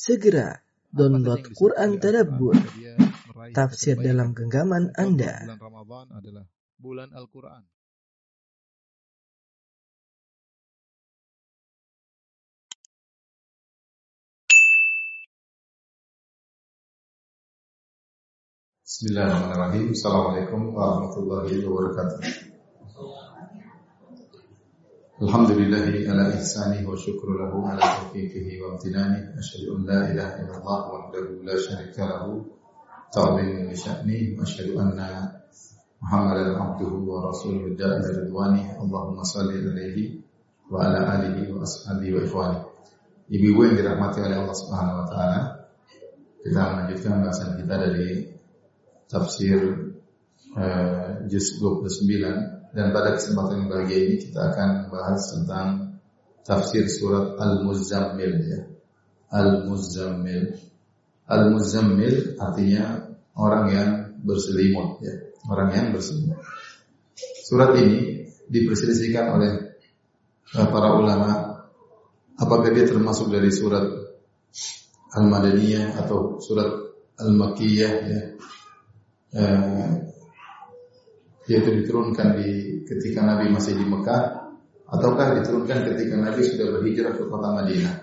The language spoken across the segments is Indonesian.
Segera download Quran Tadabbur, tafsir dalam genggaman Anda. Bulan Ramadan adalah bulan Al-Quran. Bismillahirrahmanirrahim. Assalamualaikum warahmatullahi wabarakatuh. Alhamdulillahi ala ihsanihi wa syukru lahu ala taufiqihi wa amtinani. Asyhadu an la ilaha illallah wahdahu la syarika lahu ta'zimun li sya'ni wa asyhadu anna Muhammadan abduhu wa rasuluhu da'i ridwani. Allahumma salli alaihi wa ala alihi wa ashabihi wa ikhwani. Ibu-ibu yang dirahmati oleh Allah Subhanahu wa taala, kita melanjutkan bahasan kita dari tafsir uh, juz 29 dan pada kesempatan yang bahagia ini kita akan membahas tentang tafsir surat Al-Muzammil ya. Al-Muzammil. Al-Muzammil artinya orang yang berselimut ya, orang yang berselimut. Surat ini diperselisihkan oleh para ulama apakah dia termasuk dari surat Al-Madaniyah atau surat Al-Makkiyah ya eh, yaitu diturunkan di ketika Nabi masih di Mekah ataukah diturunkan ketika Nabi sudah berhijrah ke kota Madinah.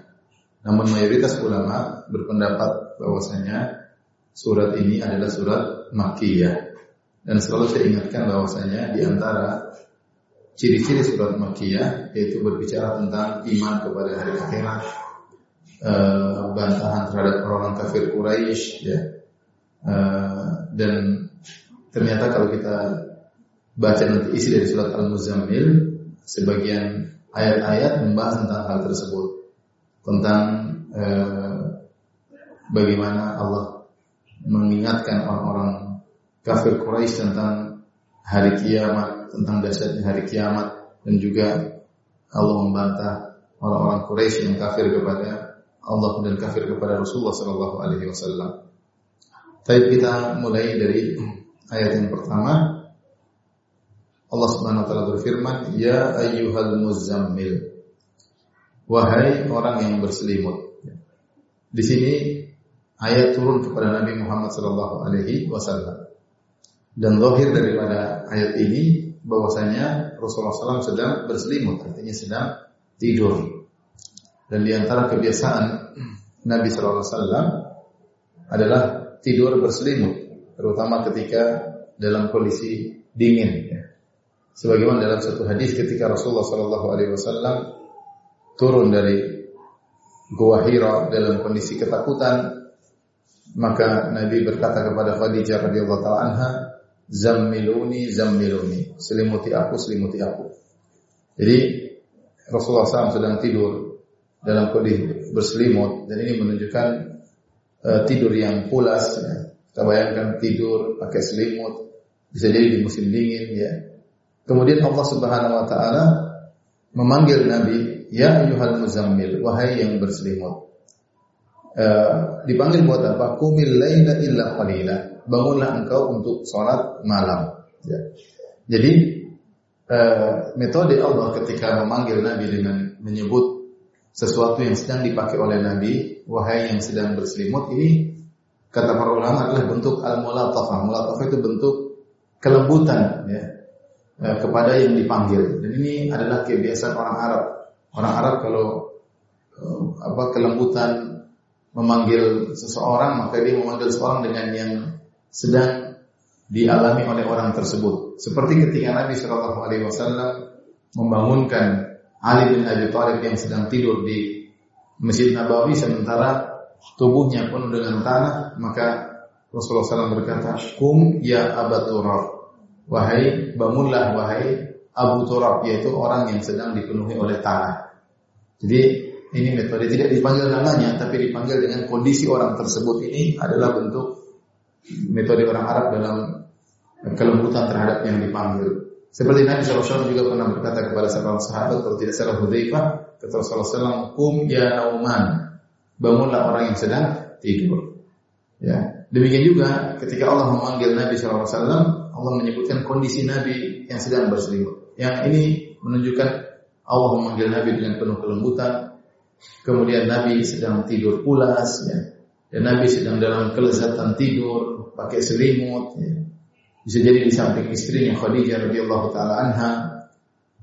Namun mayoritas ulama berpendapat bahwasanya surat ini adalah surat Makkiyah. Dan selalu saya ingatkan bahwasanya di antara ciri-ciri surat Makkiyah yaitu berbicara tentang iman kepada hari akhirat, eh, bantahan terhadap orang-orang kafir Quraisy ya. Eh, dan ternyata kalau kita baca nanti isi dari surat Al-Muzammil sebagian ayat-ayat membahas tentang hal tersebut tentang eh, bagaimana Allah mengingatkan orang-orang kafir Quraisy tentang hari kiamat, tentang dahsyatnya hari kiamat dan juga Allah membantah orang-orang Quraisy yang kafir kepada Allah dan kafir kepada Rasulullah Sallallahu Alaihi Wasallam. Baik kita mulai dari ayat yang pertama. Allah Subhanahu wa taala berfirman, "Ya ayyuhal muzammil." Wahai orang yang berselimut. Di sini ayat turun kepada Nabi Muhammad sallallahu alaihi wasallam. Dan zahir daripada ayat ini bahwasanya Rasulullah SAW sedang berselimut, artinya sedang tidur. Dan di antara kebiasaan Nabi wasallam adalah tidur berselimut, terutama ketika dalam kondisi dingin. Ya. Sebagaimana dalam satu hadis ketika Rasulullah Shallallahu Alaihi Wasallam turun dari Gua Hira dalam kondisi ketakutan, maka Nabi berkata kepada Khadijah radhiyallahu taala anha, "Zammiluni, zammiluni." Selimuti aku, selimuti aku. Jadi Rasulullah SAW sedang tidur dalam kondisi berselimut dan ini menunjukkan uh, tidur yang pulas ya. Kita bayangkan tidur pakai selimut bisa jadi di musim dingin ya. Kemudian Allah Subhanahu wa taala memanggil Nabi, "Ya ayyuhal muzammil, wahai yang berselimut." Uh, dipanggil buat apa? Qumil laila illa qalila. Bangunlah engkau untuk sholat malam. Ya. Jadi uh, metode Allah ketika memanggil Nabi dengan menyebut sesuatu yang sedang dipakai oleh Nabi, wahai yang sedang berselimut ini kata para ulama adalah bentuk al-mulatafah. Mulatafah itu bentuk kelembutan ya kepada yang dipanggil. Dan ini adalah kebiasaan orang Arab. Orang Arab kalau apa kelembutan memanggil seseorang maka dia memanggil seseorang dengan yang sedang dialami oleh orang tersebut. Seperti ketika Nabi Shallallahu Alaihi Wasallam membangunkan Ali bin Abi Thalib yang sedang tidur di Masjid Nabawi sementara tubuhnya penuh dengan tanah, maka Rasulullah SAW berkata, "Kum ya Abu Turab." Wahai bangunlah wahai Abu Turab yaitu orang yang sedang dipenuhi oleh tanah. Jadi ini metode tidak dipanggil namanya tapi dipanggil dengan kondisi orang tersebut ini adalah bentuk metode orang Arab dalam kelembutan terhadap yang dipanggil. Seperti Nabi SAW juga pernah berkata kepada seorang sahabat kalau tidak salah Hudzaifah, kata Rasulullah SAW, "Kum ya Nauman." Bangunlah orang yang sedang tidur. Ya. Demikian juga ketika Allah memanggil Nabi SAW, Allah menyebutkan kondisi Nabi yang sedang berselimut. Yang ini menunjukkan Allah memanggil Nabi dengan penuh kelembutan kemudian Nabi sedang tidur pulas, ya. dan Nabi sedang dalam kelezatan tidur, pakai selimut, ya. bisa jadi di samping istrinya Khadijah radhiyallahu taala anha,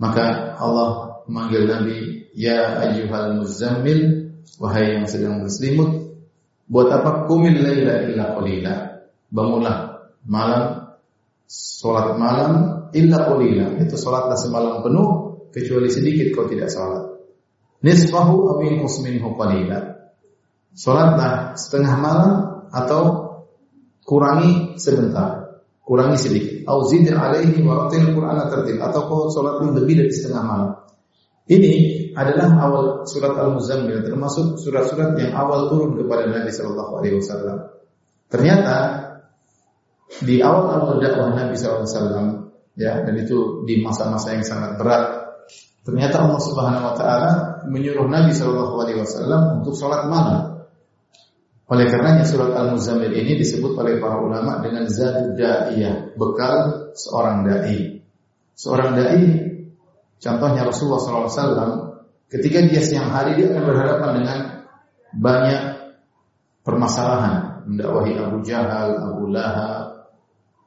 maka Allah memanggil Nabi, ya ayyuhal muzammil, wahai yang sedang berselimut, buat apa kumil laila illa qalila, bangunlah malam, sholat malam illa qalila, itu sholatlah semalam penuh kecuali sedikit kau tidak sholat nisfahu aw yanqus minhu qalila. Salatlah setengah malam atau kurangi sebentar, kurangi sedikit. Au zid alaihi wa ratil Qur'ana tartil atau kau salat lebih dari setengah malam. Ini adalah awal surat Al-Muzammil termasuk surat-surat yang awal turun kepada Nabi Shallallahu alaihi wasallam. Ternyata di awal-awal dakwah Nabi wasallam ya dan itu di masa-masa yang sangat berat Ternyata Allah Subhanahu wa taala menyuruh Nabi Shallallahu alaihi wasallam untuk sholat malam. Oleh karenanya surat Al-Muzammil ini disebut oleh para ulama dengan zadud da'iyah, bekal seorang dai. Seorang dai contohnya Rasulullah SAW ketika dia siang hari dia akan berhadapan dengan banyak permasalahan, mendakwahi Abu Jahal, Abu Lahab,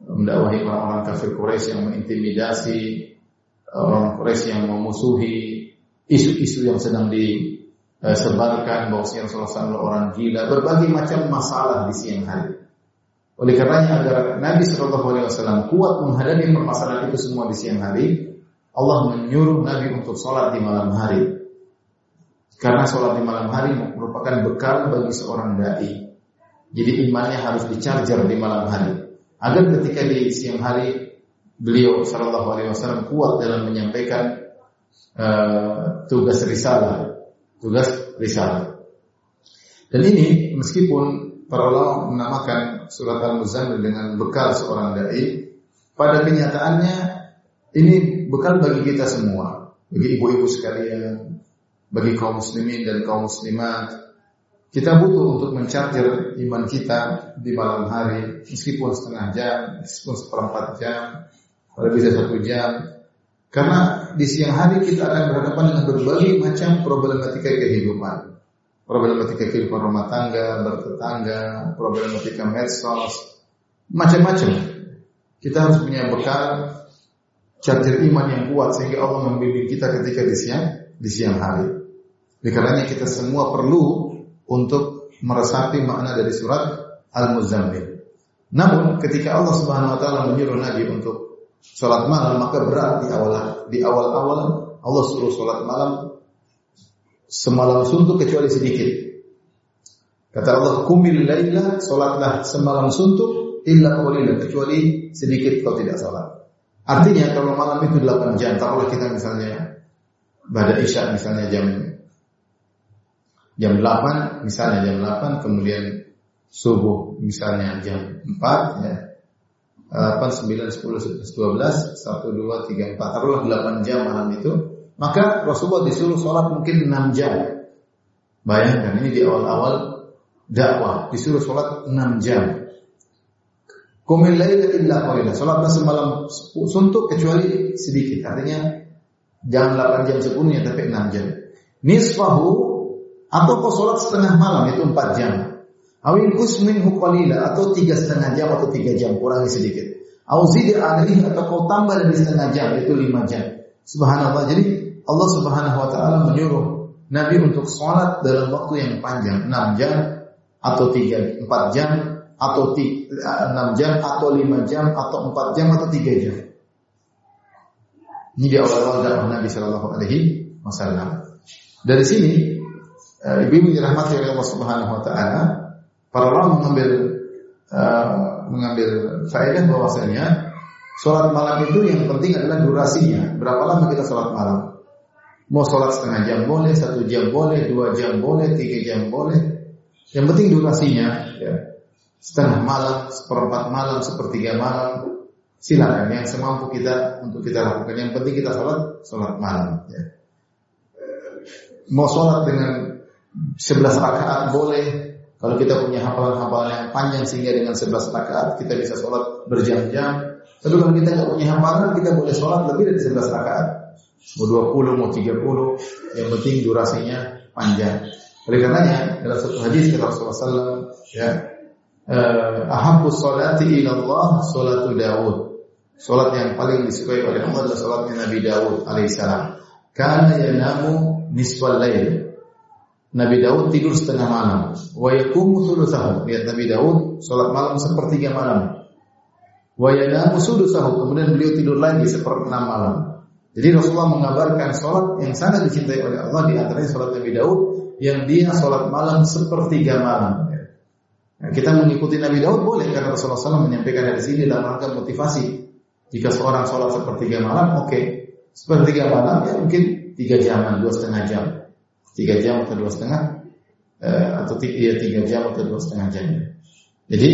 mendakwahi orang-orang kafir Quraisy yang mengintimidasi, orang Quraisy yang memusuhi isu-isu yang sedang disebarkan bahwa Rasulullah SAW orang gila, berbagai macam masalah di siang hari. Oleh karenanya agar Nabi Shallallahu Alaihi Wasallam kuat menghadapi permasalahan itu semua di siang hari, Allah menyuruh Nabi untuk sholat di malam hari. Karena sholat di malam hari merupakan bekal bagi seorang dai. Jadi imannya harus dicarger di malam hari. Agar ketika di siang hari beliau Shallallahu Alaihi Wasallam kuat dalam menyampaikan uh, tugas risalah, tugas risalah. Dan ini meskipun para ulama menamakan surat Al-Muzammil dengan bekal seorang dai, pada kenyataannya ini bekal bagi kita semua, bagi ibu-ibu sekalian, bagi kaum muslimin dan kaum muslimat. Kita butuh untuk mencartir iman kita di malam hari, meskipun setengah jam, meskipun seperempat jam, kalau bisa satu jam. Karena di siang hari kita akan berhadapan dengan berbagai macam problematika kehidupan. Problematika kehidupan rumah tangga, bertetangga, problematika medsos, macam-macam. Kita harus punya bekal charger iman yang kuat sehingga Allah membimbing kita ketika di siang di siang hari. Oleh kita semua perlu untuk meresapi makna dari surat Al-Muzammil. Namun ketika Allah Subhanahu wa taala menyuruh Nabi untuk sholat malam maka berat di awal di awal-awal Allah suruh sholat malam semalam suntuk kecuali sedikit. Kata Allah kumil laila sholatlah semalam suntuk illa qalila kecuali sedikit kau tidak sholat. Artinya kalau malam itu 8 jam, taruhlah kita misalnya pada isya misalnya jam jam 8 misalnya jam 8 kemudian subuh misalnya jam 4 ya 8, 9, 10, 11, 12, 1, 2, 3, 4, taruhlah 8 jam malam itu, maka Rasulullah disuruh sholat mungkin 6 jam. Bayangkan ini di awal-awal dakwah, disuruh sholat 6 jam. Kumil laila illa qalila. Sholatnya semalam suntuk kecuali sedikit. Artinya jangan 8 jam sepenuhnya tapi 6 jam. Nisfahu atau kau sholat setengah malam itu 4 jam. Awin kusmin qalila atau tiga setengah jam atau tiga jam kurangi sedikit. Auzidi alaihi atau kau tambah dari setengah jam itu lima jam. Subhanallah. Jadi Allah Subhanahu wa taala menyuruh Nabi untuk sholat dalam waktu yang panjang, enam jam atau tiga empat jam atau enam jam atau lima jam atau empat jam atau tiga jam. Ini di awal-awal dakwah Nabi Shallallahu Alaihi Wasallam. Dari sini, eh, ibu dirahmati oleh Allah Subhanahu Wa Taala, Para ulama mengambil uh, mengambil faedah bahwasanya sholat malam itu yang penting adalah durasinya. Berapa lama kita sholat malam? Mau sholat setengah jam boleh, satu jam boleh, dua jam boleh, tiga jam boleh. Yang penting durasinya, ya. setengah malam, seperempat malam, sepertiga malam, silakan yang semampu kita untuk kita lakukan. Yang penting kita sholat, sholat malam. Ya. Mau sholat dengan sebelas rakaat boleh, kalau kita punya hafalan-hafalan yang panjang sehingga dengan 11 rakaat kita bisa sholat berjam-jam. Tapi kalau kita nggak punya hafalan, kita boleh sholat lebih dari 11 rakaat. Mau 20, mau 30, yang penting durasinya panjang. Oleh karenanya dalam satu hadis kata Rasulullah SAW, ya, eh, ahabbu salati ila Allah salatu Daud. Salat yang paling disukai oleh Allah adalah salatnya Nabi Daud alaihissalam. Karena yanamu nisfal lail. Nabi Daud tidur setengah malam. Wa yakumu thulutsahu. Lihat Nabi Daud salat malam sepertiga malam. Wa yanamu sudusahu. Kemudian beliau tidur lagi seperempat malam. Jadi Rasulullah mengabarkan salat yang sangat dicintai oleh Allah di antaranya salat Nabi Daud yang dia salat malam sepertiga malam. Nah, kita mengikuti Nabi Daud boleh karena Rasulullah SAW menyampaikan dari sini dalam rangka motivasi. Jika seorang sholat sepertiga malam, oke. Okay. Sepertiga malam ya mungkin tiga jam, dua setengah jam, tiga jam atau dua setengah, uh, atau tiga, ya, tiga jam atau dua setengah jam. Jadi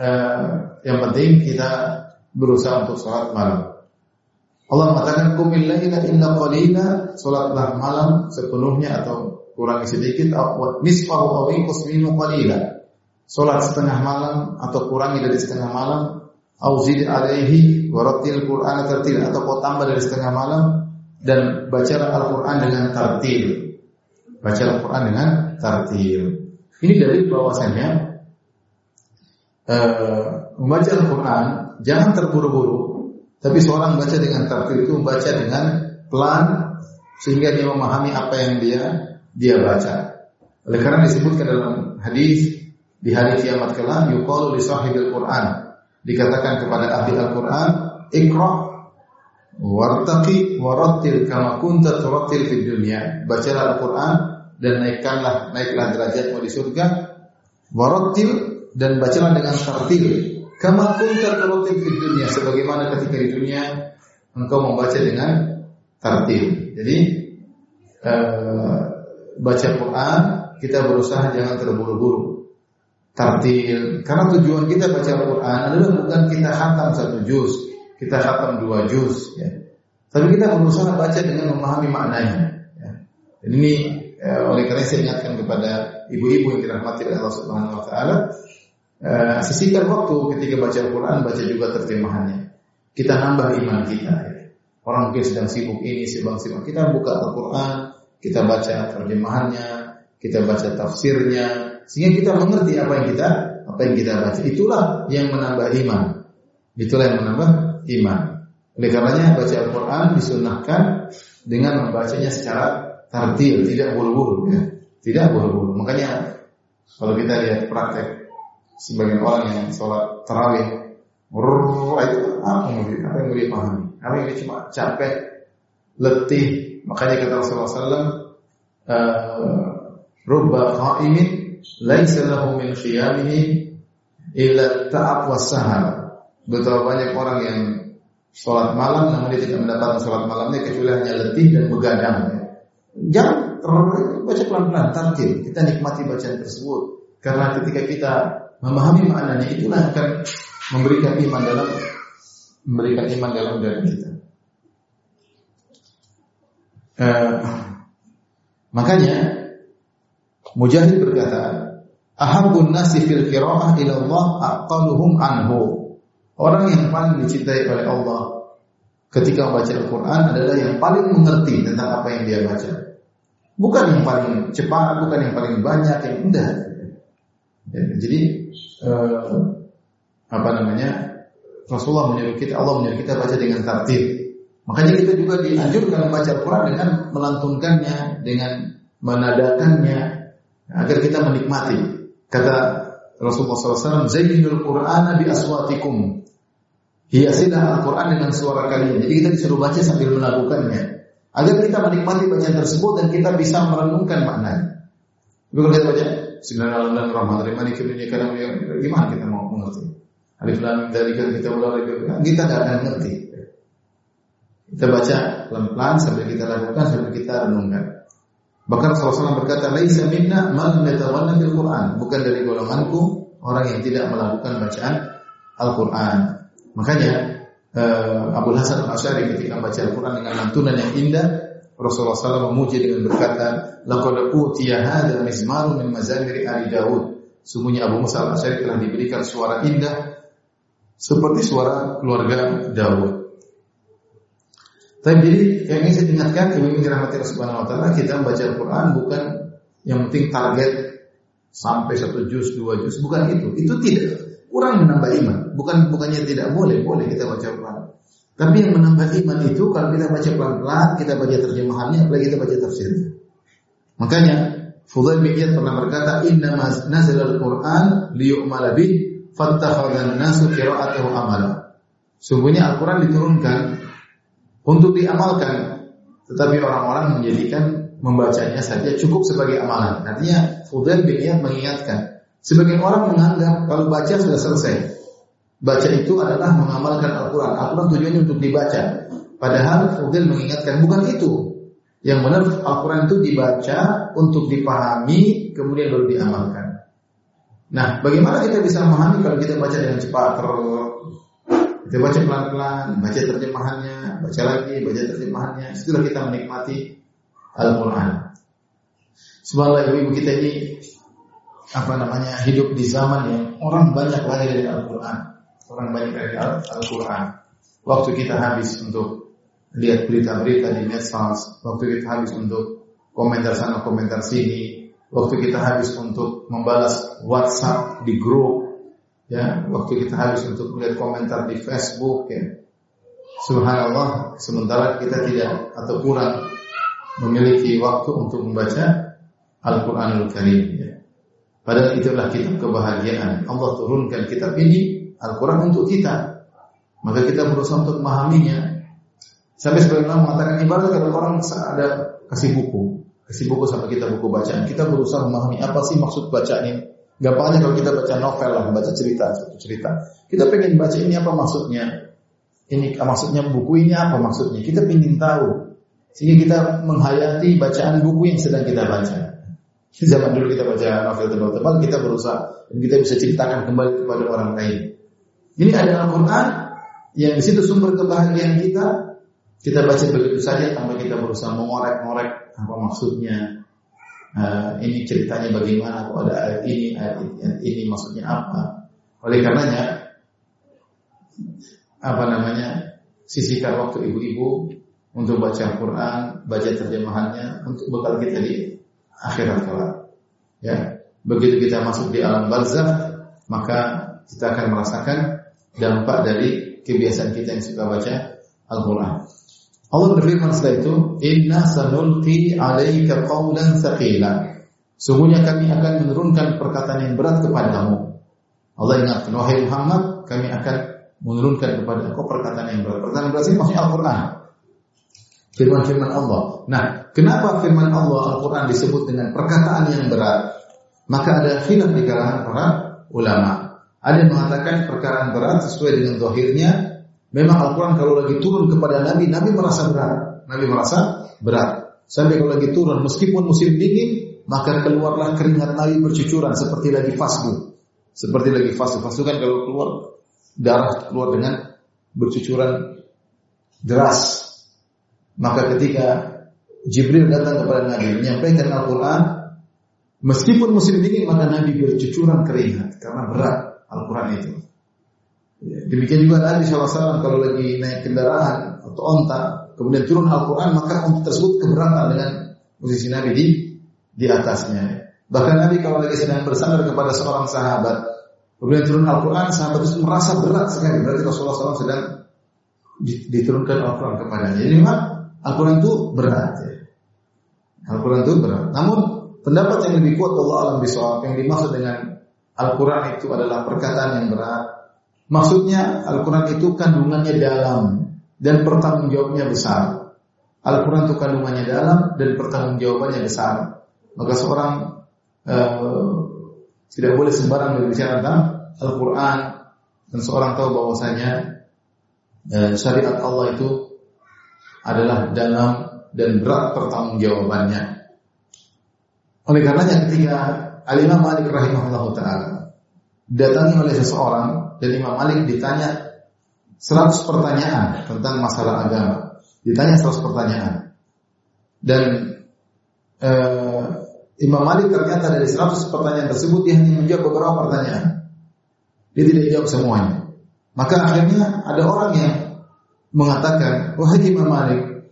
uh, yang penting kita berusaha untuk sholat malam. Allah mengatakan kumil laila inna qalila salatlah malam sepenuhnya atau kurang sedikit atau nisfahu aw inqus qalila. Salat setengah malam atau kurangi dari setengah malam au zid alaihi warattil Qur'ana tartil atau kau tambah dari setengah malam dan baca Al-Qur'an dengan tartil. Baca Al-Qur'an dengan tartil. Ini dari bahwasanya uh, membaca Al-Qur'an jangan terburu-buru, tapi seorang baca dengan tartil itu membaca dengan pelan sehingga dia memahami apa yang dia dia baca. Oleh karena disebutkan dalam hadis di hari kiamat kelak yuqalu li sahibil Qur'an dikatakan kepada ahli Al-Quran, Iqra wartaqi warattil kama kunta turattil fid dunya. Bacalah Al-Quran dan naikkanlah naiklah derajatmu di surga. Warattil dan bacalah dengan tartil. Kama kunta turattil fid dunya sebagaimana ketika di dunia engkau membaca dengan tartil. Jadi uh, baca Quran kita berusaha jangan terburu-buru tartil. Karena tujuan kita baca Al-Quran adalah bukan kita khatam satu juz, kita khatam dua juz. Ya. Tapi kita berusaha baca dengan memahami maknanya. Ya. Ini ya, oleh karena saya ingatkan kepada ibu-ibu yang dirahmati oleh Allah Subhanahu Wa Taala, uh, sisihkan waktu ketika baca Al-Quran, baca juga terjemahannya. Kita nambah iman kita. Ya. Orang mungkin sedang sibuk ini, sedang sibuk. Kita buka Al-Quran, kita baca terjemahannya, kita baca tafsirnya, sehingga kita mengerti apa yang kita apa yang kita baca. Itulah yang menambah iman. Itulah yang menambah iman. Oleh karenanya baca Al-Quran disunahkan dengan membacanya secara tartil, tidak buru-buru ya. Tidak buru-buru. Makanya kalau kita lihat praktek sebagian orang yang sholat tarawih, itu apa yang apa yang dia pahami? Apa yang cuma capek, letih. Makanya kata Rasulullah SAW, uh, rubba qa'imin laisa lahu min khiyamihi illa ta'ab wa sahar. Betapa banyak orang yang sholat malam namun dia tidak mendapatkan sholat malamnya kecuali hanya letih dan begadang. Jangan baca pelan-pelan, tartil. Kita nikmati bacaan tersebut. Karena ketika kita memahami maknanya itulah akan memberikan iman dalam memberikan iman dalam diri kita. Uh, makanya Mujahid berkata, "Ahabbun nasi fil qiraah ila Allah aqalluhum anhu." Orang yang paling dicintai oleh Allah ketika membaca Al-Qur'an adalah yang paling mengerti tentang apa yang dia baca. Bukan yang paling cepat, bukan yang paling banyak, yang indah. Ya, jadi eh, apa namanya? Rasulullah menyuruh kita, Allah menyuruh kita baca dengan tertib. Makanya kita juga dianjurkan membaca Al-Quran dengan melantunkannya, dengan menadakannya, agar kita menikmati. Kata Rasulullah SAW, Zayyinul Qur'an bi aswatikum. Hiasilah Al-Quran dengan suara kalian. Jadi kita disuruh baca sambil melakukannya. Agar kita menikmati bacaan tersebut dan kita bisa merenungkan maknanya. Kalau kita baca, Maliki kadang gimana kita mau mengerti? Alif lam dari kita mulai kita nggak akan ngerti. Kita baca pelan-pelan sambil kita lakukan sambil kita renungkan. Bahkan Rasulullah berkata, "Laisa minna man yatawalla bil Qur'an." Bukan dari golonganku orang yang tidak melakukan bacaan Al-Qur'an. Makanya uh, Abu Hasan Al-Asy'ari ketika baca Al-Qur'an dengan lantunan yang indah, Rasulullah SAW memuji dengan berkata, "Laqad utiya hadza mizmarun min mazamir Ali Daud." Sungguhnya Abu Musa Al-Asy'ari telah diberikan suara indah seperti suara keluarga Daud. Tapi jadi yang ingin saya ingatkan, ibu dirahmati Allah Subhanahu Wa Taala, kita membaca Al-Quran bukan yang penting target sampai satu juz, dua juz, bukan itu. Itu tidak kurang menambah iman. Bukan bukannya tidak boleh, boleh kita baca Quran. Tapi yang menambah iman itu kalau kita baca pelan-pelan, kita baca terjemahannya, apalagi kita baca tafsirnya. Makanya Fudail bin Iyad pernah berkata, "Inna nazal al-Qur'an liyu'mala bih, fattakhadha an-nasu qira'atahu amala." Sungguhnya Al-Qur'an diturunkan untuk diamalkan, tetapi orang-orang menjadikan membacanya saja cukup sebagai amalan. Artinya Fudail bin Iyad mengingatkan, sebagian orang menganggap kalau baca sudah selesai. Baca itu adalah mengamalkan Al-Quran. Al-Quran tujuannya untuk dibaca. Padahal Fudail mengingatkan bukan itu. Yang benar Al-Quran itu dibaca untuk dipahami kemudian baru diamalkan. Nah, bagaimana kita bisa memahami kalau kita baca dengan cepat? Kita baca pelan-pelan, baca terjemahannya, baca lagi, baca terjemahannya. Setelah kita menikmati Al-Quran. Subhanallah ibu-ibu kita ini apa namanya hidup di zaman yang orang banyak lari dari Al-Quran, orang banyak dari Al-Quran. Waktu kita habis untuk lihat berita-berita di medsos, waktu kita habis untuk komentar sana komentar sini, waktu kita habis untuk membalas WhatsApp di grup, ya, waktu kita habis untuk melihat komentar di Facebook, ya. Subhanallah, sementara kita tidak atau kurang memiliki waktu untuk membaca Al-Quranul Karim. Ya. Padahal itulah kitab kebahagiaan. Allah turunkan kitab ini Al-Quran untuk kita. Maka kita berusaha untuk memahaminya. Sampai sebagian mengatakan ibarat kalau orang ada kasih buku, kasih buku sama kita buku bacaan, kita berusaha memahami apa sih maksud bacaan ini. Gampangnya kalau kita baca novel lah, baca cerita, satu cerita. Kita pengen baca ini apa maksudnya? Ini maksudnya buku ini apa maksudnya? Kita ingin tahu. Sehingga kita menghayati bacaan buku yang sedang kita baca. Zaman dulu kita baca novel tebal-tebal, kita berusaha dan kita bisa ceritakan kembali kepada orang lain. Ini adalah Al-Quran yang di situ sumber kebahagiaan kita. Kita baca begitu saja tanpa kita berusaha mengorek-ngorek apa maksudnya. Uh, ini ceritanya bagaimana? Kok ada ayat ini, ayat ini, ayat ini maksudnya apa? Oleh karenanya, apa namanya? Sisihkan waktu ibu-ibu untuk baca Al-Quran, baca terjemahannya untuk bekal kita di akhirat kelak. Ya, begitu kita masuk di alam barzakh, maka kita akan merasakan dampak dari kebiasaan kita yang suka baca Al-Quran. Allah berfirman setelah itu, Inna sanulqi alaika qawlan thaqila. Sungguhnya kami akan menurunkan perkataan yang berat kepadamu. Allah ingatkan, wahai Muhammad, kami akan menurunkan kepada engkau perkataan yang berat. Perkataan yang berat ini maksudnya Al-Quran firman-firman Allah. Nah, kenapa firman Allah Al-Quran disebut dengan perkataan yang berat? Maka ada khilaf di kalangan para ulama. Ada yang mengatakan perkataan berat sesuai dengan zahirnya. Memang Al-Quran kalau lagi turun kepada Nabi, Nabi merasa berat. Nabi merasa berat. Sampai kalau lagi turun, meskipun musim dingin, maka keluarlah keringat Nabi bercucuran seperti lagi fasdu. Seperti lagi fasdu. Fasdu kan kalau keluar darah keluar dengan bercucuran deras maka ketika Jibril datang kepada Nabi menyampaikan Al-Quran, meskipun musim dingin maka Nabi bercucuran keringat karena berat Al-Quran itu. Ya, demikian juga Nabi SAW kalau lagi naik kendaraan atau onta, kemudian turun Al-Quran maka onta tersebut keberatan dengan posisi Nabi di di atasnya. Bahkan Nabi kalau lagi sedang bersandar kepada seorang sahabat, kemudian turun Al-Quran, sahabat itu merasa berat sekali. Berarti Rasulullah SAW sedang diturunkan Al-Quran kepadanya. Jadi memang Al-Quran itu berat ya. Al-Quran itu berat. Namun pendapat yang lebih kuat Allah alam bisawab yang dimaksud dengan Al-Quran itu adalah perkataan yang berat. Maksudnya Al-Quran itu kandungannya dalam dan pertanggungjawabnya besar. Al-Quran itu kandungannya dalam dan pertanggungjawabannya besar. Maka seorang uh, tidak boleh sembarang berbicara tentang Al-Quran dan seorang tahu bahwasanya uh, syariat Allah itu adalah dalam dan berat pertanggungjawabannya. Oleh karenanya ketika Al-Imam Malik rahimahullah taala datangi oleh seseorang dan Imam Malik ditanya 100 pertanyaan tentang masalah agama. Ditanya 100 pertanyaan. Dan uh, Imam Malik ternyata dari 100 pertanyaan tersebut dia hanya menjawab beberapa pertanyaan. Dia tidak jawab semuanya. Maka akhirnya ada orang yang mengatakan, wahai Imam Malik,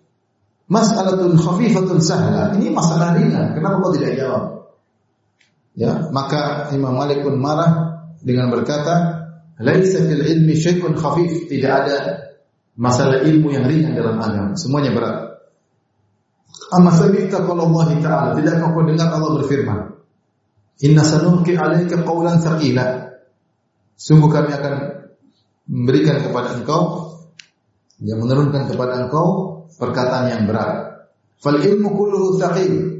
masalatun khafifatun sahla. Ini masalah ringan. Kenapa kau tidak jawab? Ya, maka Imam Malik pun marah dengan berkata, "Laisa fil ilmi syai'un khafif." Tidak ada masalah ilmu yang ringan dalam agama, semuanya berat. Amma sami'ta qala Allah Ta'ala, tidakkah kau dengar Allah berfirman, "Inna sanulqi 'alaika qawlan thaqila." Sungguh kami akan memberikan kepada engkau yang menurunkan kepada engkau perkataan yang berat. Fal ilmu kulluhu thaqil.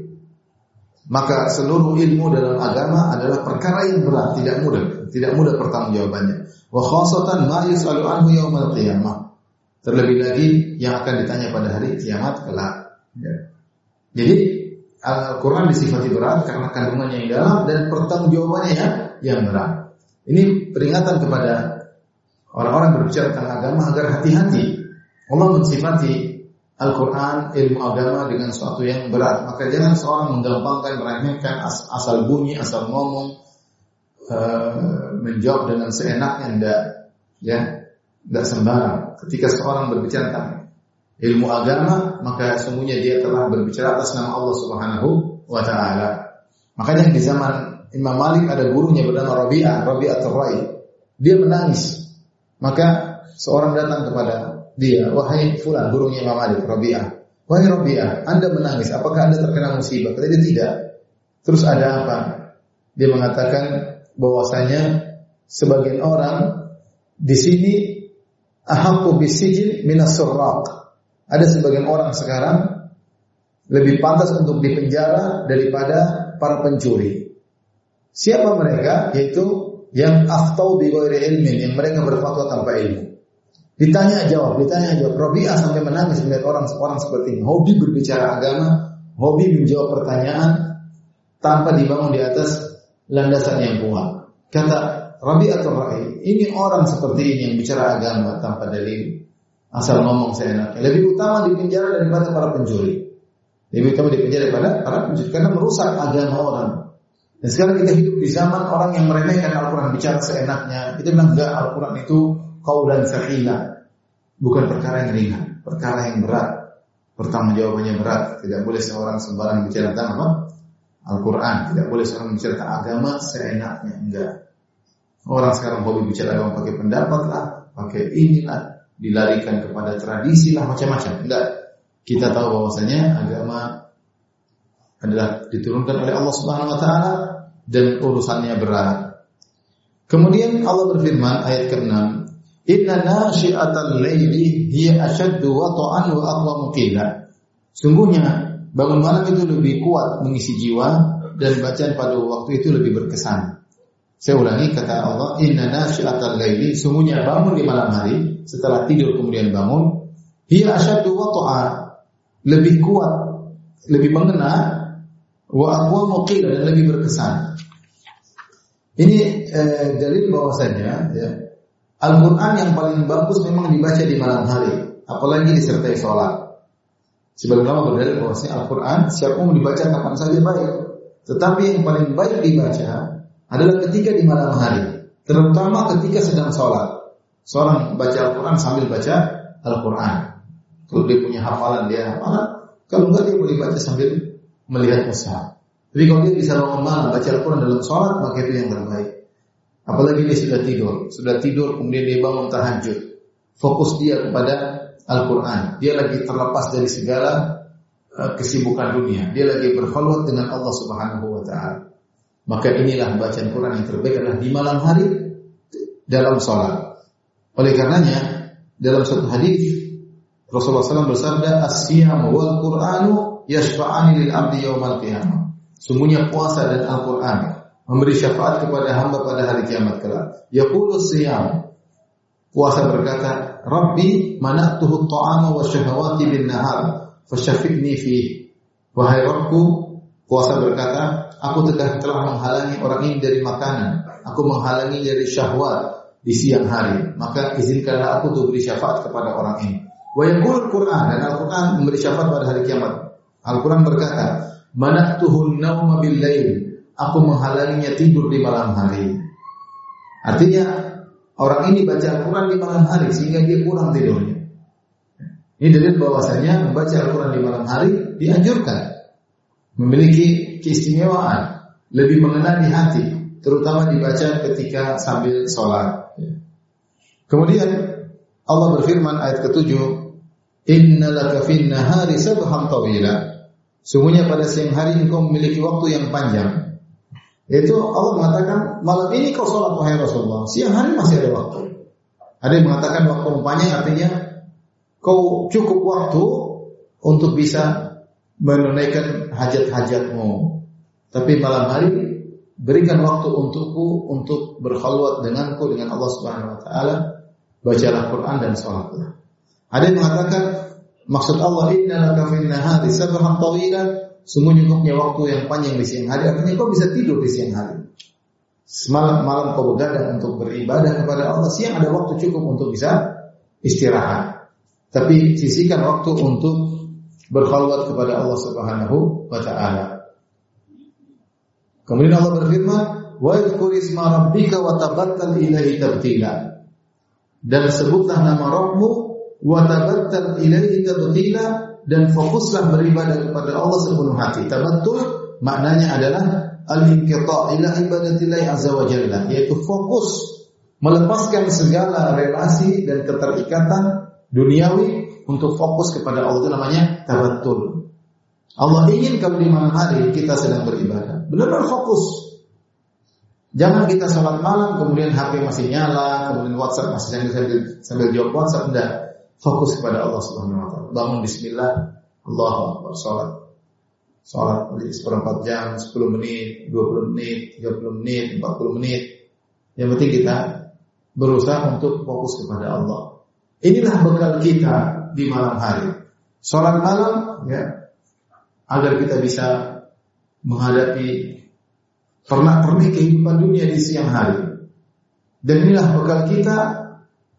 Maka seluruh ilmu dalam agama adalah perkara yang berat, tidak mudah, tidak mudah pertanggungjawabannya. Wa khasatan ma yus'alu anhu yaumal qiyamah. Terlebih lagi yang akan ditanya pada hari kiamat kelak. Ya. Jadi Al-Quran disifati berat karena kandungannya yang dalam dan pertanggungjawabannya ya, yang berat. Ini peringatan kepada orang-orang berbicara tentang agama agar hati-hati. Allah mensifati Al-Quran, ilmu agama dengan sesuatu yang berat. Maka jangan seorang menggampangkan, meremehkan, asal bunyi, asal ngomong, uh, menjawab dengan seenaknya, tidak, ya, tidak sembarang. Ketika seorang berbicara tentang ilmu agama, maka semuanya dia telah berbicara atas nama Allah Subhanahu wa taala. Makanya di zaman Imam Malik ada gurunya bernama Rabi'ah, Rabi'ah Rai. Dia menangis. Maka seorang datang kepada dia, wahai fulan, gurunya Imam Malik, Rabi'ah. Wahai Rabi'ah, Anda menangis, apakah Anda terkena musibah? Kata dia tidak. Terus ada apa? Dia mengatakan bahwasanya sebagian orang di sini ahaqqu bisijil minas surraq. Ada sebagian orang sekarang lebih pantas untuk dipenjara daripada para pencuri. Siapa mereka? Yaitu yang aftau bi ilmin, yang mereka berfatwa tanpa ilmu. Ditanya jawab, ditanya jawab. Robi'ah sampai menangis melihat orang orang seperti ini. Hobi berbicara agama, hobi menjawab pertanyaan tanpa dibangun di atas landasan yang kuat. Kata Rabi'ah Rai, ini orang seperti ini yang bicara agama tanpa dalil, asal ngomong seenaknya. Lebih utama di penjara daripada para pencuri. Lebih utama di penjara daripada para pencuri karena merusak agama orang. Dan sekarang kita hidup di zaman orang yang meremehkan Al-Quran bicara seenaknya. Kita bilang enggak Al-Quran itu dan sakina. Bukan perkara yang ringan, perkara yang berat. Pertama jawabannya berat. Tidak boleh seorang sembarang bicara tentang apa? Al-Quran. Tidak boleh seorang bicara tentang agama seenaknya. Enggak. Orang sekarang hobi bicara agama pakai pendapat lah, pakai inilah, dilarikan kepada tradisi lah macam-macam. Enggak. Kita tahu bahwasanya agama adalah diturunkan oleh Allah Subhanahu wa taala dan urusannya berat. Kemudian Allah berfirman ayat ke-6, Inna nasyi'atal laili hiya ashaddu wata'an wa aqwamu qila. Sungguhnya bangun malam itu lebih kuat mengisi jiwa dan bacaan pada waktu itu lebih berkesan. Saya ulangi kata Allah, Inna nasyi'atal laili, sungguhnya bangun di malam hari setelah tidur kemudian bangun, hiya ashaddu wata'an, lebih kuat, lebih mengena wa aqwamu qila dan lebih berkesan. Ini eh, dalil bahwasanya ya, Al-Quran yang paling bagus memang dibaca di malam hari, apalagi disertai sholat. Ulama berdalil bahwasanya Al-Quran secara umum dibaca kapan saja baik, tetapi yang paling baik dibaca adalah ketika di malam hari, terutama ketika sedang sholat. Seorang baca Al-Quran sambil baca Al-Quran. Kalau dia punya hafalan dia hafalan, kalau enggak dia boleh baca sambil melihat mushaf. Tapi kalau dia bisa bangun baca Al-Quran dalam sholat, maka itu yang terbaik. Apalagi dia sudah tidur, sudah tidur kemudian dia bangun tahajud. Fokus dia kepada Al-Quran. Dia lagi terlepas dari segala uh, kesibukan dunia. Dia lagi berkhulwat dengan Allah Subhanahu wa taala. Maka inilah bacaan Quran yang terbaik adalah di malam hari dalam sholat. Oleh karenanya dalam satu hadis Rasulullah SAW bersabda, "As-siyam wal Qur'anu yashfa'ani lil abdi yaumal qiyamah." Sungguhnya puasa dan Al-Qur'an memberi syafaat kepada hamba pada hari kiamat kelak. Yaqulu siyam. Puasa berkata, Rabbi mana'tuhu ta'ama wa syahawati bin nahar, fasyafikni fi. Wahai Rabbku, puasa berkata, aku telah telah menghalangi orang ini dari makanan, aku menghalangi dari syahwat di siang hari, maka izinkanlah aku untuk beri syafaat kepada orang ini. Wa yaqul Quran dan Al-Quran memberi syafaat pada hari kiamat. Al-Quran berkata, mana'tuhu nauma bil lail aku menghalanginya tidur di malam hari. Artinya orang ini baca Al-Quran di malam hari sehingga dia kurang tidurnya. Ini dalil bahwasanya membaca Al-Quran di malam hari dianjurkan, memiliki keistimewaan. lebih mengena di hati, terutama dibaca ketika sambil sholat. Kemudian Allah berfirman ayat ketujuh, Inna laka nahari sabham tawila. Sungguhnya pada siang hari engkau memiliki waktu yang panjang. Yaitu Allah mengatakan malam ini kau sholat wahai Rasulullah. Siang hari masih ada waktu. Ada yang mengatakan waktu panjang artinya kau cukup waktu untuk bisa menunaikan hajat-hajatmu. Tapi malam hari berikan waktu untukku untuk berkhulwat denganku dengan Allah Subhanahu wa taala, bacalah Quran dan salatlah. Ada yang mengatakan maksud Allah inna laka fin nahari sabhan tawila, sungguhnya kau punya waktu yang panjang di siang hari, artinya kau bisa tidur di siang hari. Semalam malam kau begadang untuk beribadah kepada Allah, siang ada waktu cukup untuk bisa istirahat. Tapi sisihkan waktu untuk berkhulwat kepada Allah Subhanahu wa taala. Kemudian Allah berfirman, "Wa dzkur isma rabbika wa tabattal ilaihi tabtila." Dan sebutlah nama Rabbmu wa tabattal ilaihi tabtila dan fokuslah beribadah kepada Allah sepenuh hati. Tabattul maknanya adalah al-inqita' ila ibadatillah azza wa jalla, yaitu fokus melepaskan segala relasi dan keterikatan duniawi untuk fokus kepada Allah itu namanya tabattul. Allah ingin kalau di malam hari kita sedang beribadah, benar-benar fokus. Jangan kita sholat malam kemudian HP masih nyala, kemudian WhatsApp masih sambil sambil jawab WhatsApp, enggak. Fokus kepada Allah Subhanahu wa taala. Bangun bismillah, Allahu akbar, sholat. Sholat seperempat jam, 10 menit, 20 menit, 30 menit, 40 menit. Yang penting kita berusaha untuk fokus kepada Allah. Inilah bekal kita di malam hari. Sholat malam ya agar kita bisa menghadapi pernak-pernik kehidupan dunia di siang hari. Dan inilah bekal kita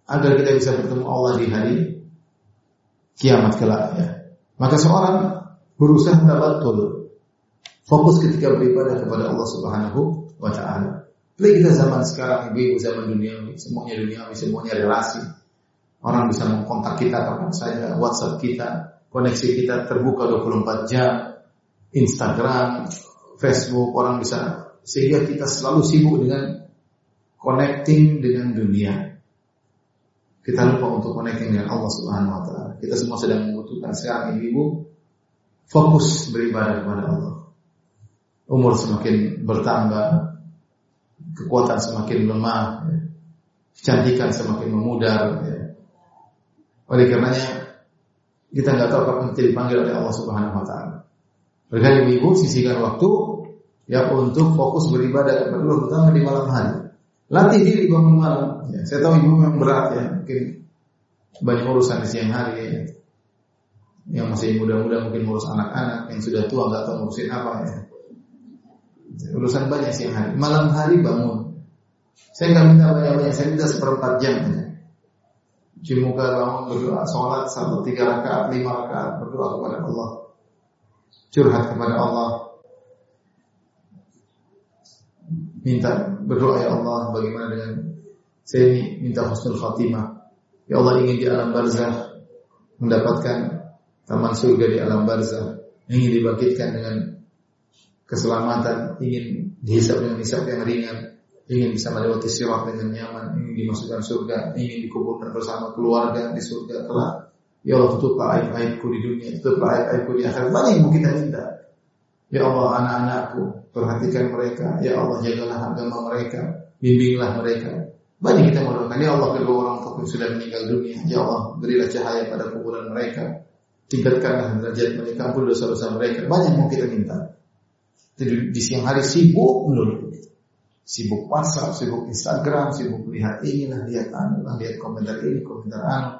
agar kita bisa bertemu Allah di hari kiamat kelak ya. Maka seorang berusaha tabatul fokus ketika beribadah kepada Allah Subhanahu wa taala. Apalagi kita zaman sekarang ibu-ibu zaman dunia semuanya dunia semuanya relasi. Orang bisa mengkontak kita kapan saja, WhatsApp kita, koneksi kita terbuka 24 jam, Instagram, Facebook, orang bisa sehingga kita selalu sibuk dengan connecting dengan dunia. Kita lupa untuk connecting dengan Allah Subhanahu wa taala. Kita semua sedang membutuhkan sekarang ibu fokus beribadah kepada Allah. Umur semakin bertambah, kekuatan semakin lemah, kecantikan semakin memudar. Ya. Oleh karenanya kita nggak tahu kapan kita dipanggil oleh Allah Subhanahu Wa Taala. Berkali ibu sisihkan waktu ya untuk fokus beribadah kepada Allah terutama di malam hari. Latih diri bangun malam. Ya, saya tahu ibu yang berat ya, mungkin banyak urusan di siang hari ya. Yang masih muda-muda mungkin ngurus anak-anak, yang sudah tua nggak tahu ngurusin apa ya. Urusan banyak siang hari. Malam hari bangun. Saya nggak minta banyak-banyak, saya minta seperempat jam. Ya. Cimuka bangun berdoa, sholat satu tiga rakaat, lima rakaat berdoa kepada Allah, curhat kepada Allah, minta berdoa ya Allah bagaimana dengan saya ini minta husnul khatimah. Ya Allah ingin di alam barzah mendapatkan taman surga di alam barzah, ingin dibangkitkan dengan keselamatan, ingin dihisap dengan hisap yang ringan, ingin bisa melewati sirat dengan nyaman, ingin dimasukkan surga, ingin dikuburkan bersama keluarga di surga telah. Ya Allah tutuplah aib-aibku di dunia, tutuplah aib-aibku di akhirat. Banyak yang kita minta. Ya Allah anak-anakku, perhatikan mereka. Ya Allah jagalah agama mereka, bimbinglah mereka. Banyak kita mendoakan, Ya Allah kedua orang tua sudah meninggal dunia. Ya Allah berilah cahaya pada kuburan mereka. Tingkatkanlah derajat mereka, ampun dosa-dosa mereka. Banyak yang kita minta. Di, di siang hari sibuk menurut sibuk WhatsApp, sibuk Instagram, sibuk lihat ini lah, lihat anu lihat komentar ini, komentar anu,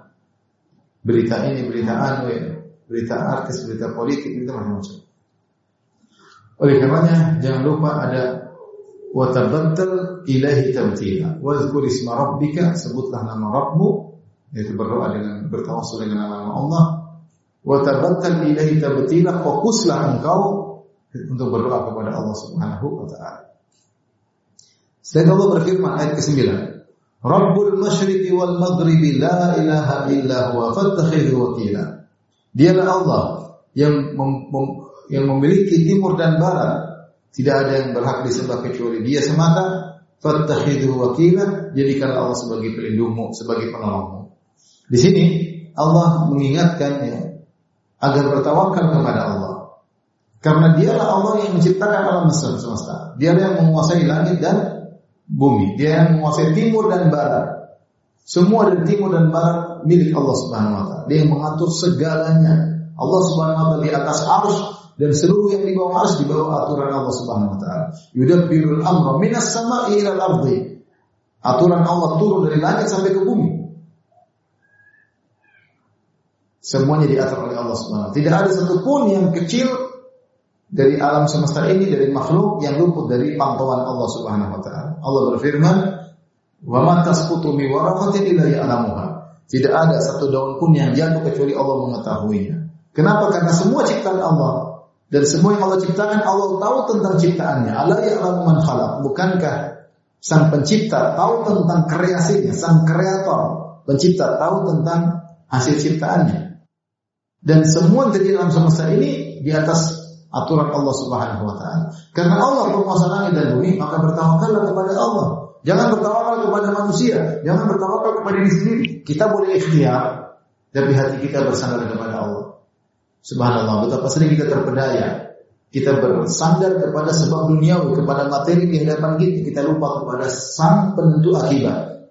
berita ini, berita anu ya, berita artis, berita politik, itu macam-macam. Oleh karenanya jangan lupa ada watabattal ilahi tabtila. Wazkur isma rabbika sebutlah nama Rabbmu yaitu berdoa dengan bertawassul dengan nama Allah. Watabattal ilahi tabtila fokuslah engkau untuk berdoa kepada Allah Subhanahu wa taala. Selain Allah berfirman ayat ke-9, Rabbul masyriqi wal maghribi la ilaha illa huwa fattakhidhu wakila. Dialah Allah yang mem, mem, yang memiliki timur dan barat Tidak ada yang berhak disembah kecuali Dia semata. Fattakhidhu wakila, jadikan Allah sebagai pelindungmu, sebagai penolongmu. Di sini Allah mengingatkan ya, agar bertawakal kepada Allah. Karena dialah Allah yang menciptakan alam semesta. Dia yang menguasai langit dan bumi. Dia yang menguasai timur dan barat. Semua dari timur dan barat milik Allah Subhanahu wa taala. Dia yang mengatur segalanya. Allah Subhanahu wa taala di atas arus dan seluruh yang di bawah arus di bawah aturan Allah Subhanahu wa taala. Yudabbirul amra minas sama'i ila al-ardi. Aturan Allah turun dari langit sampai ke bumi. Semuanya diatur oleh Allah Subhanahu wa taala. Tidak ada satupun yang kecil dari alam semesta ini dari makhluk yang luput dari pantauan Allah Subhanahu wa taala. Allah berfirman, "Wa ma tasqutu min illa ya'lamuha." Tidak ada satu daun pun yang jatuh kecuali Allah mengetahuinya. Kenapa? Karena semua ciptaan Allah dan semua yang Allah ciptakan Allah tahu tentang ciptaannya. Allah ya'lamu man khalaq. Bukankah sang pencipta tahu tentang kreasinya, sang kreator, pencipta tahu tentang hasil ciptaannya. Dan semua yang terjadi dalam semesta ini di atas aturan Allah Subhanahu wa taala. Karena Allah penguasa langit dan bumi, maka bertawakallah kepada Allah. Jangan bertawakal kepada manusia, jangan bertawakal kepada diri sendiri. Kita boleh ikhtiar, tapi hati kita bersandar kepada Allah. Subhanallah, betapa sering kita terpedaya. Kita bersandar kepada sebab duniawi, kepada materi kehidupan kita. Kita lupa kepada sang penentu akibat.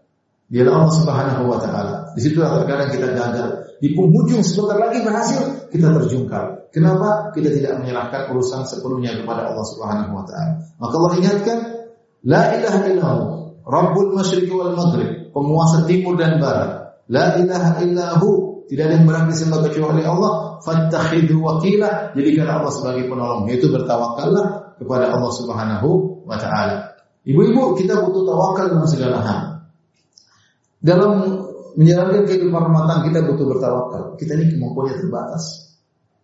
Dia Allah Subhanahu wa taala. Di situ terkadang kita gagal. Di penghujung sebentar lagi berhasil, kita terjungkal. Kenapa? Kita tidak menyerahkan urusan sepenuhnya kepada Allah Subhanahu wa taala. Maka Allah ingatkan, la ilaha illahu, Rabbul Masyriqi wal Maghrib, penguasa timur dan barat. La ilaha illahu, tidak ada yang berhak disembah kecuali Allah. Fattakhidhu wakila. Jadikan Allah sebagai penolong. Yaitu bertawakallah kepada Allah Subhanahu wa taala. Ibu-ibu, kita butuh tawakal dalam segala hal. Dalam menjalankan kehidupan rumah tangga kita butuh bertawakal. Kita ini kemampuannya terbatas.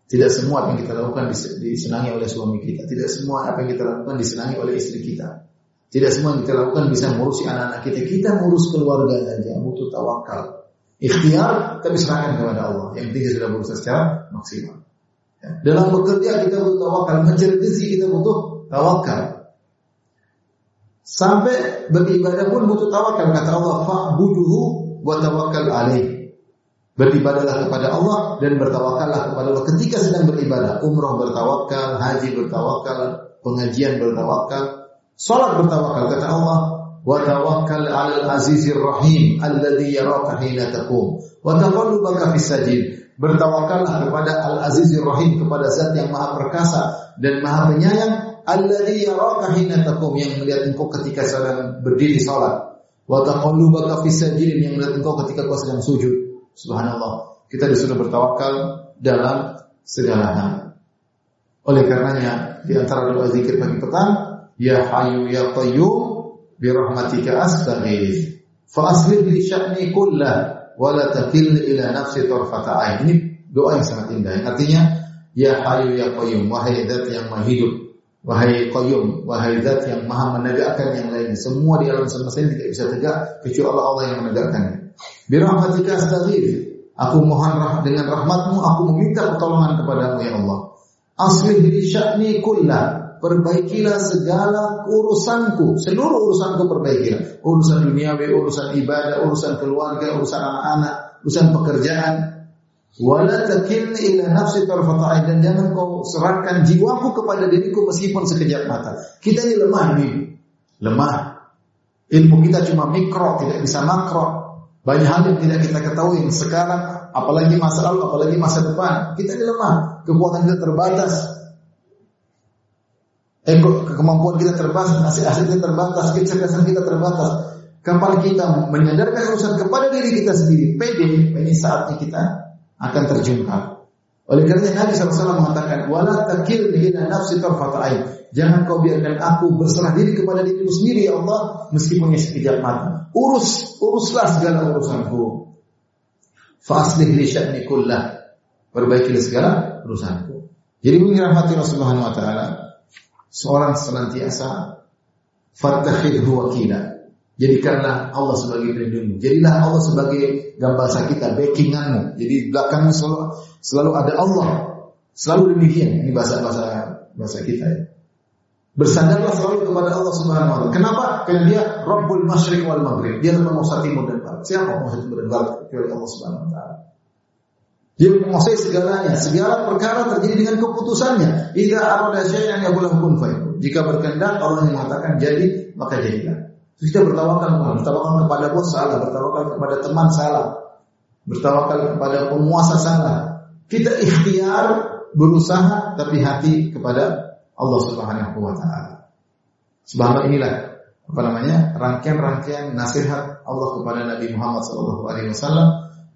Tidak semua apa yang kita lakukan disenangi oleh suami kita. Tidak semua apa yang kita lakukan disenangi oleh istri kita. Tidak semua yang kita lakukan bisa mengurusi anak-anak kita. Kita mengurus keluarga saja, butuh tawakal. Ikhtiar tapi serahkan kepada Allah. Yang penting sudah berusaha secara maksimal. Ya. Dalam bekerja kita butuh tawakal, rezeki kita butuh tawakal. Sampai beribadah pun butuh tawakal. Kata Allah, fa'buduhu wa tawakkal alaih. Beribadahlah kepada Allah dan bertawakallah kepada Allah ketika sedang beribadah. Umroh bertawakal, haji bertawakal, pengajian bertawakal, salat bertawakal. Kata Allah, wa tawakkal 'alal azizir rahim hina taqum. Wa taqallubaka fis sajid. Bertawakallah kepada al azizir rahim kepada zat yang maha perkasa dan maha penyayang alladhi yaraka hina taqum yang melihat engkau ketika sedang berdiri salat. Wa taqallubaka sajid yang melihat engkau ketika kau sedang sujud. Subhanallah. Kita disuruh bertawakal dalam segala hal oleh karenanya di antara doa zikir pagi petang ya hayu ya qayyum birahmatika astaghith fa aslih li sya'ni kullah wa la takil ila nafsi tarfata ain. Ini doa yang sangat indah. Artinya ya hayu ya qayyum wahai zat yang maha hidup wahai qayyum wahai zat yang maha menegakkan yang lain. Semua di alam semesta ini tidak bisa tegak kecuali Allah, Allah yang menegakkannya. Birahmatika astaghith. Aku mohon rah dengan rahmatmu aku meminta pertolongan kepadamu ya Allah. Aslih li sya'ni kullah perbaikilah segala urusanku, seluruh urusanku perbaikilah. Urusan duniawi, urusan ibadah, urusan keluarga, urusan anak-anak, urusan pekerjaan. Wala takilni ila nafsi dan jangan kau serahkan jiwaku kepada diriku meskipun sekejap mata. Kita ini lemah ini. Lemah. Ilmu kita cuma mikro, tidak bisa makro. Banyak hal yang tidak kita ketahui sekarang, apalagi masa lalu, apalagi masa depan. Kita ini lemah, kekuatan kita terbatas. Eh, kemampuan kita terbatas, aset-aset kita terbatas, kecerdasan kita terbatas. Kapan kita menyadarkan urusan kepada diri kita sendiri, pede, ini saatnya kita akan terjungkal. Oleh karena Nabi SAW mengatakan, "Wala takil nafsi Jangan kau biarkan aku berserah diri kepada diriku sendiri ya Allah meskipun sekejap mata. Urus, uruslah segala urusanku. Faslih li sya'ni kullah. Perbaikilah segala urusanku. Jadi mengira hati Rasulullah Subhanahu wa taala, seorang senantiasa fattakhidhu wakila. Jadikanlah Allah sebagai pelindungmu. Jadilah Allah sebagai gambasa kita, backinganmu. Jadi belakangmu selalu selalu ada Allah. Selalu demikian. Ini bahasa bahasa bahasa kita ya. Bersandarlah selalu kepada Allah Subhanahu wa taala. Kenapa? Karena dia Rabbul Masyriq wal Maghrib. Dia penguasa timur dan barat. Siapa penguasa timur dan barat kecuali Allah Subhanahu wa taala. Dia menguasai segalanya, segala perkara terjadi dengan keputusannya. Idza arada syai'an yaqulu kun fayakun. Jika berkehendak Allah yang mengatakan jadi, maka jadilah. Kita bertawakal kepada bertawakal kepada bos salah, bertawakal kepada teman salah, bertawakal kepada penguasa salah. Kita ikhtiar berusaha tapi hati kepada Allah Subhanahu wa taala. Subhanallah inilah apa namanya? rangkaian-rangkaian nasihat Allah kepada Nabi Muhammad SAW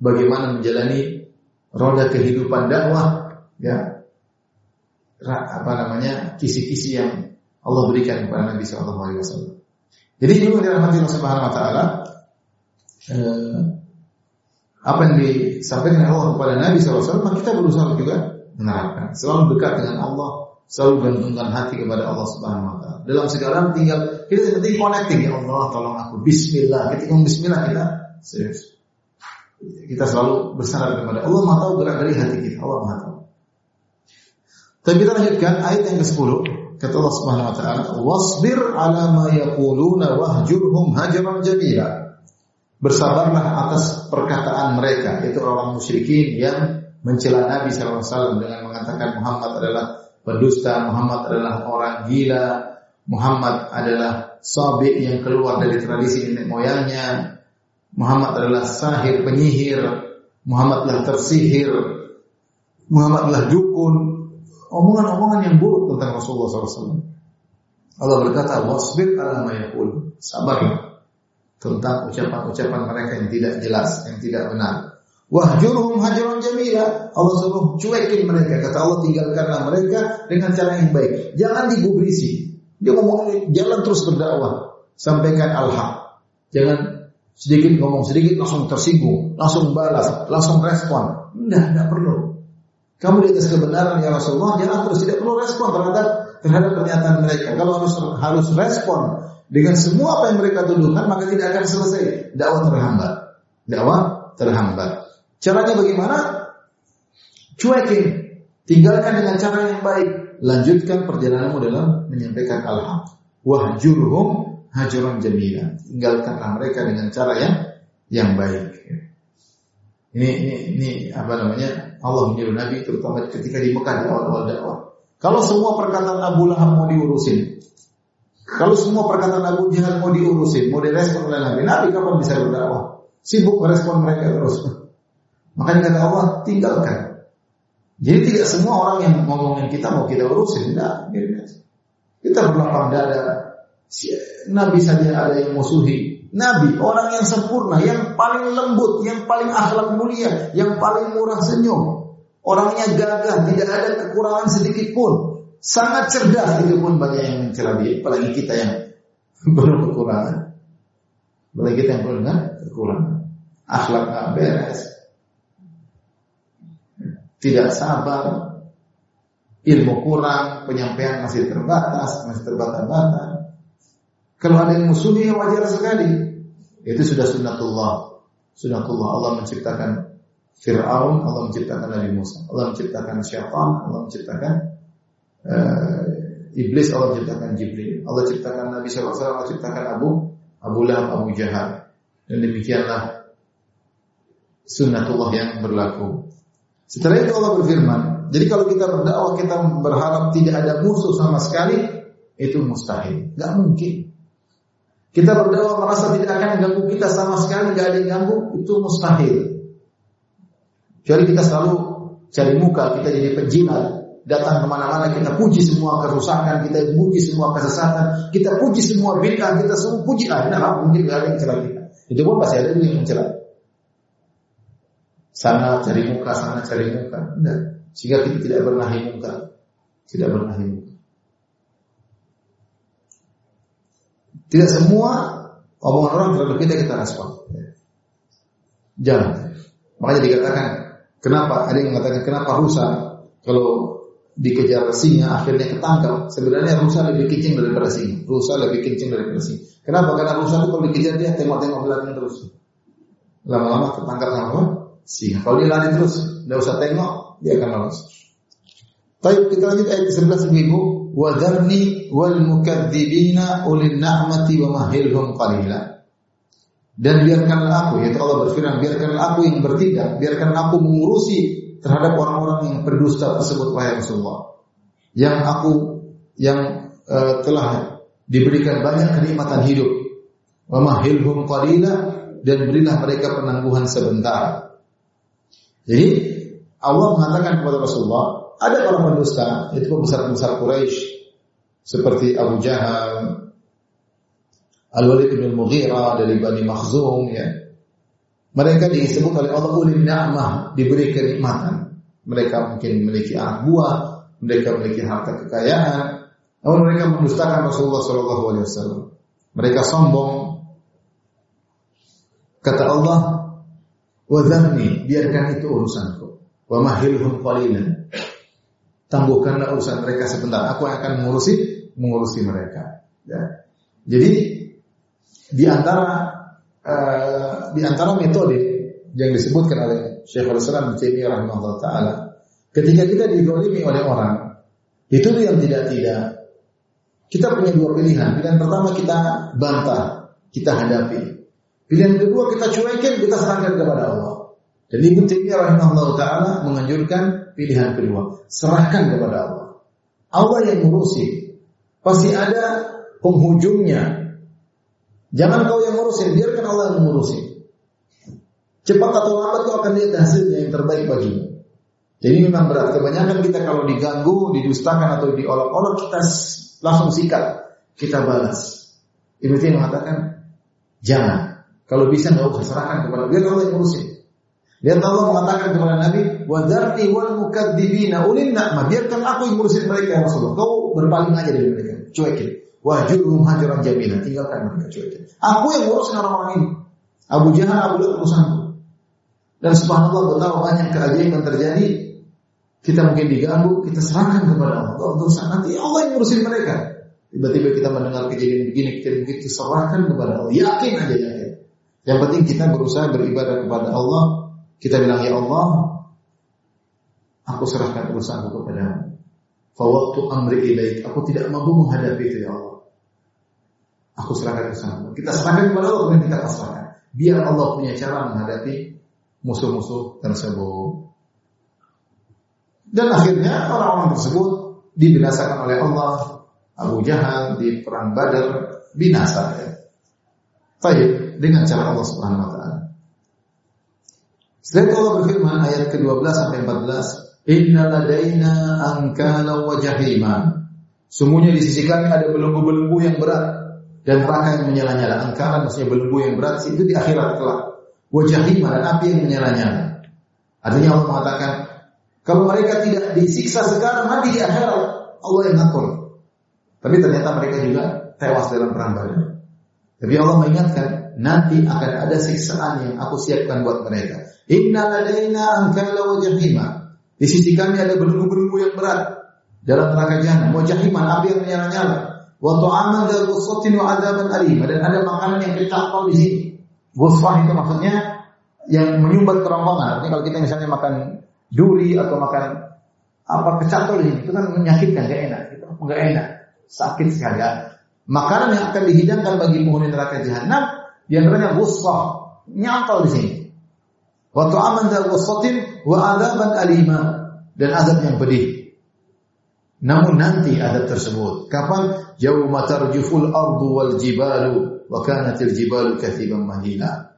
bagaimana menjalani roda kehidupan dakwah ya apa namanya kisi-kisi yang Allah berikan kepada Nabi SAW. Jadi ini dirahmati Allah Subhanahu Wa Taala. Eh, apa yang disampaikan Allah kepada Nabi SAW, maka kita berusaha juga menerapkan. Selalu dekat dengan Allah, selalu gantungkan hati kepada Allah Subhanahu Wa Taala. Dalam segala tinggal kita penting connecting ya Allah, tolong aku. Bismillah. Ketika Bismillah kita serius. Kita selalu bersandar kepada Allah, Maha tahu gerak dari hati kita. Allah Maha tahu. Tapi kita lanjutkan ayat yang ke-10. Kata Allah Subhanahu wa taala, "Wasbir 'ala ma yaquluna wahjurhum hajran jamila." Bersabarlah atas perkataan mereka, itu orang musyrikin yang mencela Nabi SAW dengan mengatakan Muhammad adalah pendusta, Muhammad adalah orang gila, Muhammad adalah sabi yang keluar dari tradisi nenek moyangnya, Muhammad adalah sahir penyihir, Muhammad adalah tersihir, Muhammad adalah dukun, omongan-omongan yang buruk tentang Rasulullah SAW. Allah berkata, wasbir ala ma yaqul. Sabar tentang ucapan-ucapan mereka yang tidak jelas, yang tidak benar. Wahjurhum hajran jamila. Allah suruh cuekin mereka. Kata Allah tinggalkanlah mereka dengan cara yang baik. Jangan digubrisi. Dia ngomong jalan terus berdakwah. Sampaikan al-haq. Jangan sedikit ngomong sedikit langsung tersinggung, langsung balas, langsung respon. Enggak, enggak perlu. Kamu di atas kebenaran ya Rasulullah, jangan terus tidak perlu respon terhadap terhadap pernyataan mereka. Kalau harus harus respon dengan semua apa yang mereka tuduhkan, maka tidak akan selesai. Dakwah terhambat. Dakwah terhambat. Caranya bagaimana? Cuekin. Tinggalkan dengan cara yang baik. Lanjutkan perjalananmu dalam menyampaikan al-haq. Wahjurhum hajuran jamila. Tinggalkanlah mereka dengan cara yang yang baik. Ini ini ini apa namanya? Allah menyuruh Nabi terutama ketika di Mekah awal-awal dakwah. Kalau semua perkataan Abu Lahab mau diurusin, kalau semua perkataan Abu Jahal mau diurusin, mau direspon oleh Nabi, Nabi kapan bisa berdakwah? Sibuk merespon mereka terus. Makanya kata Allah, tinggalkan. Jadi tidak semua orang yang ngomongin kita mau kita urusin, tidak. Kita berlapang dada. Nabi saja ada yang musuhi. Nabi, orang yang sempurna, yang paling lembut, yang paling akhlak mulia, yang paling murah senyum. Orangnya gagah, tidak ada kekurangan sedikit pun. Sangat cerdas itu pun banyak yang mencela dia, apalagi kita yang belum kekurangan. Apalagi kita yang belum kekurangan. Akhlak nggak beres. Tidak sabar. Ilmu kurang, penyampaian masih terbatas, masih terbatas-batas. Kalau ada yang musuhnya wajar sekali. Itu sudah sunnatullah. Sunnatullah Allah menciptakan Fir'aun, Allah menciptakan Nabi Musa. Allah menciptakan syaitan, Allah menciptakan uh, iblis, Allah menciptakan Jibril. Allah ciptakan Nabi SAW, Allah ciptakan Abu Abu Lahab, Abu Jahal. Dan demikianlah sunnatullah yang berlaku. Setelah itu Allah berfirman, jadi kalau kita berdakwah kita berharap tidak ada musuh sama sekali, itu mustahil. Gak mungkin. Kita berdakwah merasa tidak akan ganggu kita sama sekali, gak ada yang ganggu, itu mustahil. Jadi kita selalu cari muka, kita jadi penjilat, datang ke mana-mana kita puji semua kerusakan, kita puji semua kesesatan, kita puji semua bid'ah, kita semua puji ah, nah, mungkin gak ada yang celah kita. Itu pun pasti ada yang mencela. Sana cari muka, sana cari muka. Enggak. Sehingga kita tidak bernahi muka. Tidak bernahi muka. Tidak semua omongan orang terhadap kita kita respon. Jangan. Makanya dikatakan, kenapa? Ada yang mengatakan kenapa rusa kalau dikejar singa akhirnya ketangkap. Sebenarnya rusa lebih kencing daripada singa. Rusa lebih kencing daripada singa. Kenapa? Karena rusa itu kalau dikejar dia tengok-tengok belakang terus. Lama-lama ketangkap sama apa? Singa. Kalau dia lari terus, tidak usah tengok, dia akan lolos. Tapi kita lanjut ayat ke-11 ibu Wadarni wal mukadzibina ulil na'mati wa mahilhum qalila. Dan biarkanlah aku, yaitu Allah berfirman, biarkanlah aku yang bertindak, biarkanlah aku mengurusi terhadap orang-orang yang berdusta tersebut wahai Rasulullah. Yang aku yang uh, telah diberikan banyak kenikmatan hidup. Wa mahilhum qalila dan berilah mereka penangguhan sebentar. Jadi Allah mengatakan kepada Rasulullah, ada orang berdusta, itu pembesar-pembesar Quraisy seperti Abu Jahal, Al-Walid bin Mughirah dari Bani Makhzum ya. Mereka disebut oleh Allah ulil ni'mah, diberi kenikmatan. Mereka mungkin memiliki anak buah, mereka memiliki harta kekayaan, namun mereka mendustakan Rasulullah sallallahu alaihi wasallam. Mereka sombong. Kata Allah, "Wadharni, biarkan itu urusanku. Wa mahilhum qalilan." Tangguhkanlah urusan mereka sebentar. Aku akan mengurusi mengurusi mereka. Ya. Jadi di antara uh, di antara metode yang disebutkan oleh Syekhul Islam Taimiyah rahimahullah taala ketika kita didolimi oleh orang itu yang tidak-tidak. Kita punya dua pilihan. Pilihan pertama kita bantah kita hadapi. Pilihan kedua kita cuekin kita serahkan kepada Allah. Dan Ibnu Taimiyah rahimahullah taala menganjurkan pilihan kedua serahkan kepada Allah. Allah yang ngurusi pasti ada penghujungnya Jangan kau yang ngurusin, biarkan Allah yang mengurusi. Cepat atau lambat kau akan lihat hasilnya yang terbaik bagimu. Jadi memang berat. Kebanyakan kita kalau diganggu, didustakan atau diolok-olok, kita langsung sikat. Kita balas. Ibnu Taimiyah mengatakan, jangan. Kalau bisa nggak usah serahkan kepada biar Allah yang ngurusin. Lihat Allah mengatakan kepada Nabi, "Wadarni wal mukadzibina ulil na'ma." Biarkan aku yang ngurusin mereka ya Rasulullah. Kau berpaling aja dari mereka. Cuekin. Wahjurhum hajaran jaminan. Tinggalkan mereka cuekin. Aku yang ngurusin orang-orang ini. Abu Jahal, Abu Lahab urusanku. Dan subhanallah betapa banyak keajaiban terjadi. Kita mungkin diganggu, kita serahkan kepada Allah. Allah usah nanti Allah yang ngurusin mereka. Tiba-tiba kita mendengar kejadian begini, kejadian begitu, serahkan kepada Allah. Yakin aja yakin. Yang penting kita berusaha beribadah kepada Allah. Kita bilang ya Allah, aku serahkan urusanku kepadamu. Fawaktu amri ilaik. Aku tidak mampu menghadapi itu ya Allah. Aku serahkan sana. Kita serahkan kepada Allah, kemudian kita pasrahkan. Biar Allah punya cara menghadapi musuh-musuh tersebut. Dan akhirnya orang-orang tersebut dibinasakan oleh Allah. Abu Jahal di perang Badar binasa ya. Baik, dengan cara Allah Subhanahu wa taala. Setelah Allah berfirman ayat ke-12 sampai 14, "Inna ladaina ankala wa jahima." Semuanya di sisi kami ada belenggu-belenggu yang berat dan neraka yang menyala-nyala. Angkaran maksudnya belenggu yang berat itu di akhirat kelak. Wajahima dan api yang menyala-nyala. Artinya Allah mengatakan kalau mereka tidak disiksa sekarang nanti di akhirat Allah yang ngatur. Tapi ternyata mereka juga tewas dalam perang Badar. Tapi Allah mengingatkan nanti akan ada siksaan yang aku siapkan buat mereka. Inna ladaina ankala wa jahima. Di sisi kami ada belenggu-belenggu yang berat dalam neraka jahanam. Wa api yang menyala-nyala. Wa ta'aman dzal ghussatin wa adzaban alim. Dan ada makanan yang kecantol di sini. Ghusfah itu maksudnya yang menyumbat kerongkongan. Ini kalau kita misalnya makan duri atau makan apa kecantol di sini itu kan menyakitkan, gak enak, gitu. Enggak enak, sakit sekali. Makanan yang akan dihidangkan bagi penghuni neraka jahanam di antaranya ghusfah, nyantol di sini. Wa ta'aman dzal ghussatin wa adzaban alima dan azab yang pedih. Namun nanti ada tersebut. Kapan? Yauma tarjuful ardu wal jibalu wa kanatil jibalu kathiban mahila.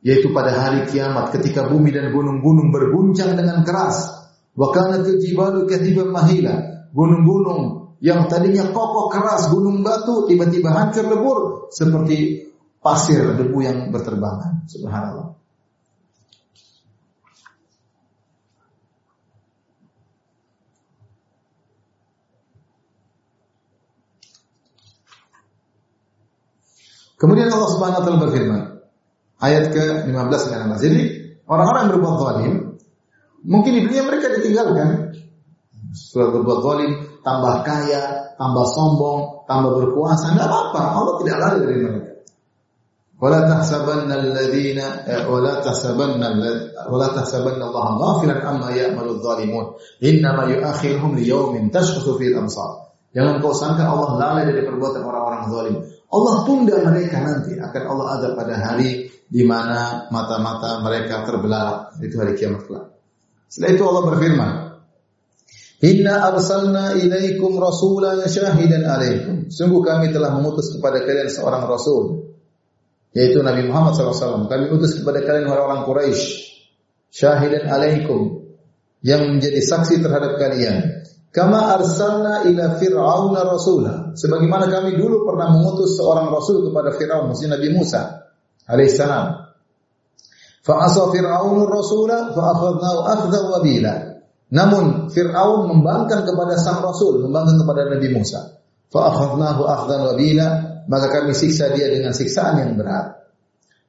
Yaitu pada hari kiamat ketika bumi dan gunung-gunung berguncang dengan keras. Wa kanatil jibalu kathiban mahila. Gunung-gunung yang tadinya kokoh keras gunung batu tiba-tiba hancur lebur seperti pasir debu yang berterbangan. Subhanallah. Kemudian Allah Subhanahu wa taala berfirman, ayat ke-15 dan 16. Jadi, orang-orang yang berbuat zalim mungkin di mereka ditinggalkan. Setelah berbuat zalim, tambah kaya, tambah sombong, tambah berkuasa, enggak apa-apa. Allah tidak lari dari mereka. Wala tahsabanna alladziina wala tahsabanna wala tahsabanna Allah ghafilan amma ya'malu adh-dhalimun. Innama yu'akhiruhum liyawmin tashkhasu fil absar. Jangan kau sangka Allah lalai dari perbuatan orang-orang zalim. Allah tunda mereka nanti akan Allah ada pada hari di mana mata-mata mereka terbelalak. Itu hari kiamat kelak. Setelah itu Allah berfirman, Inna arsalna ilaikum rasulan syahidan alaikum. Sungguh kami telah mengutus kepada kalian seorang rasul. Yaitu Nabi Muhammad SAW. Kami utus kepada kalian orang-orang Quraisy. Syahidan alaikum. Yang menjadi saksi terhadap kalian. Kama arsalna ila fir'auna rasula. Sebagaimana kami dulu pernah mengutus seorang rasul kepada Fir'aun, maksudnya Nabi Musa alaihissalam. Fa'asa Fir'aun rasula fa'akhadnahu akhdha wabila. Namun Fir'aun membangkang kepada sang rasul, membangkang kepada Nabi Musa. Fa'akhadnahu akhdhan wabila, maka kami siksa dia dengan siksaan yang berat.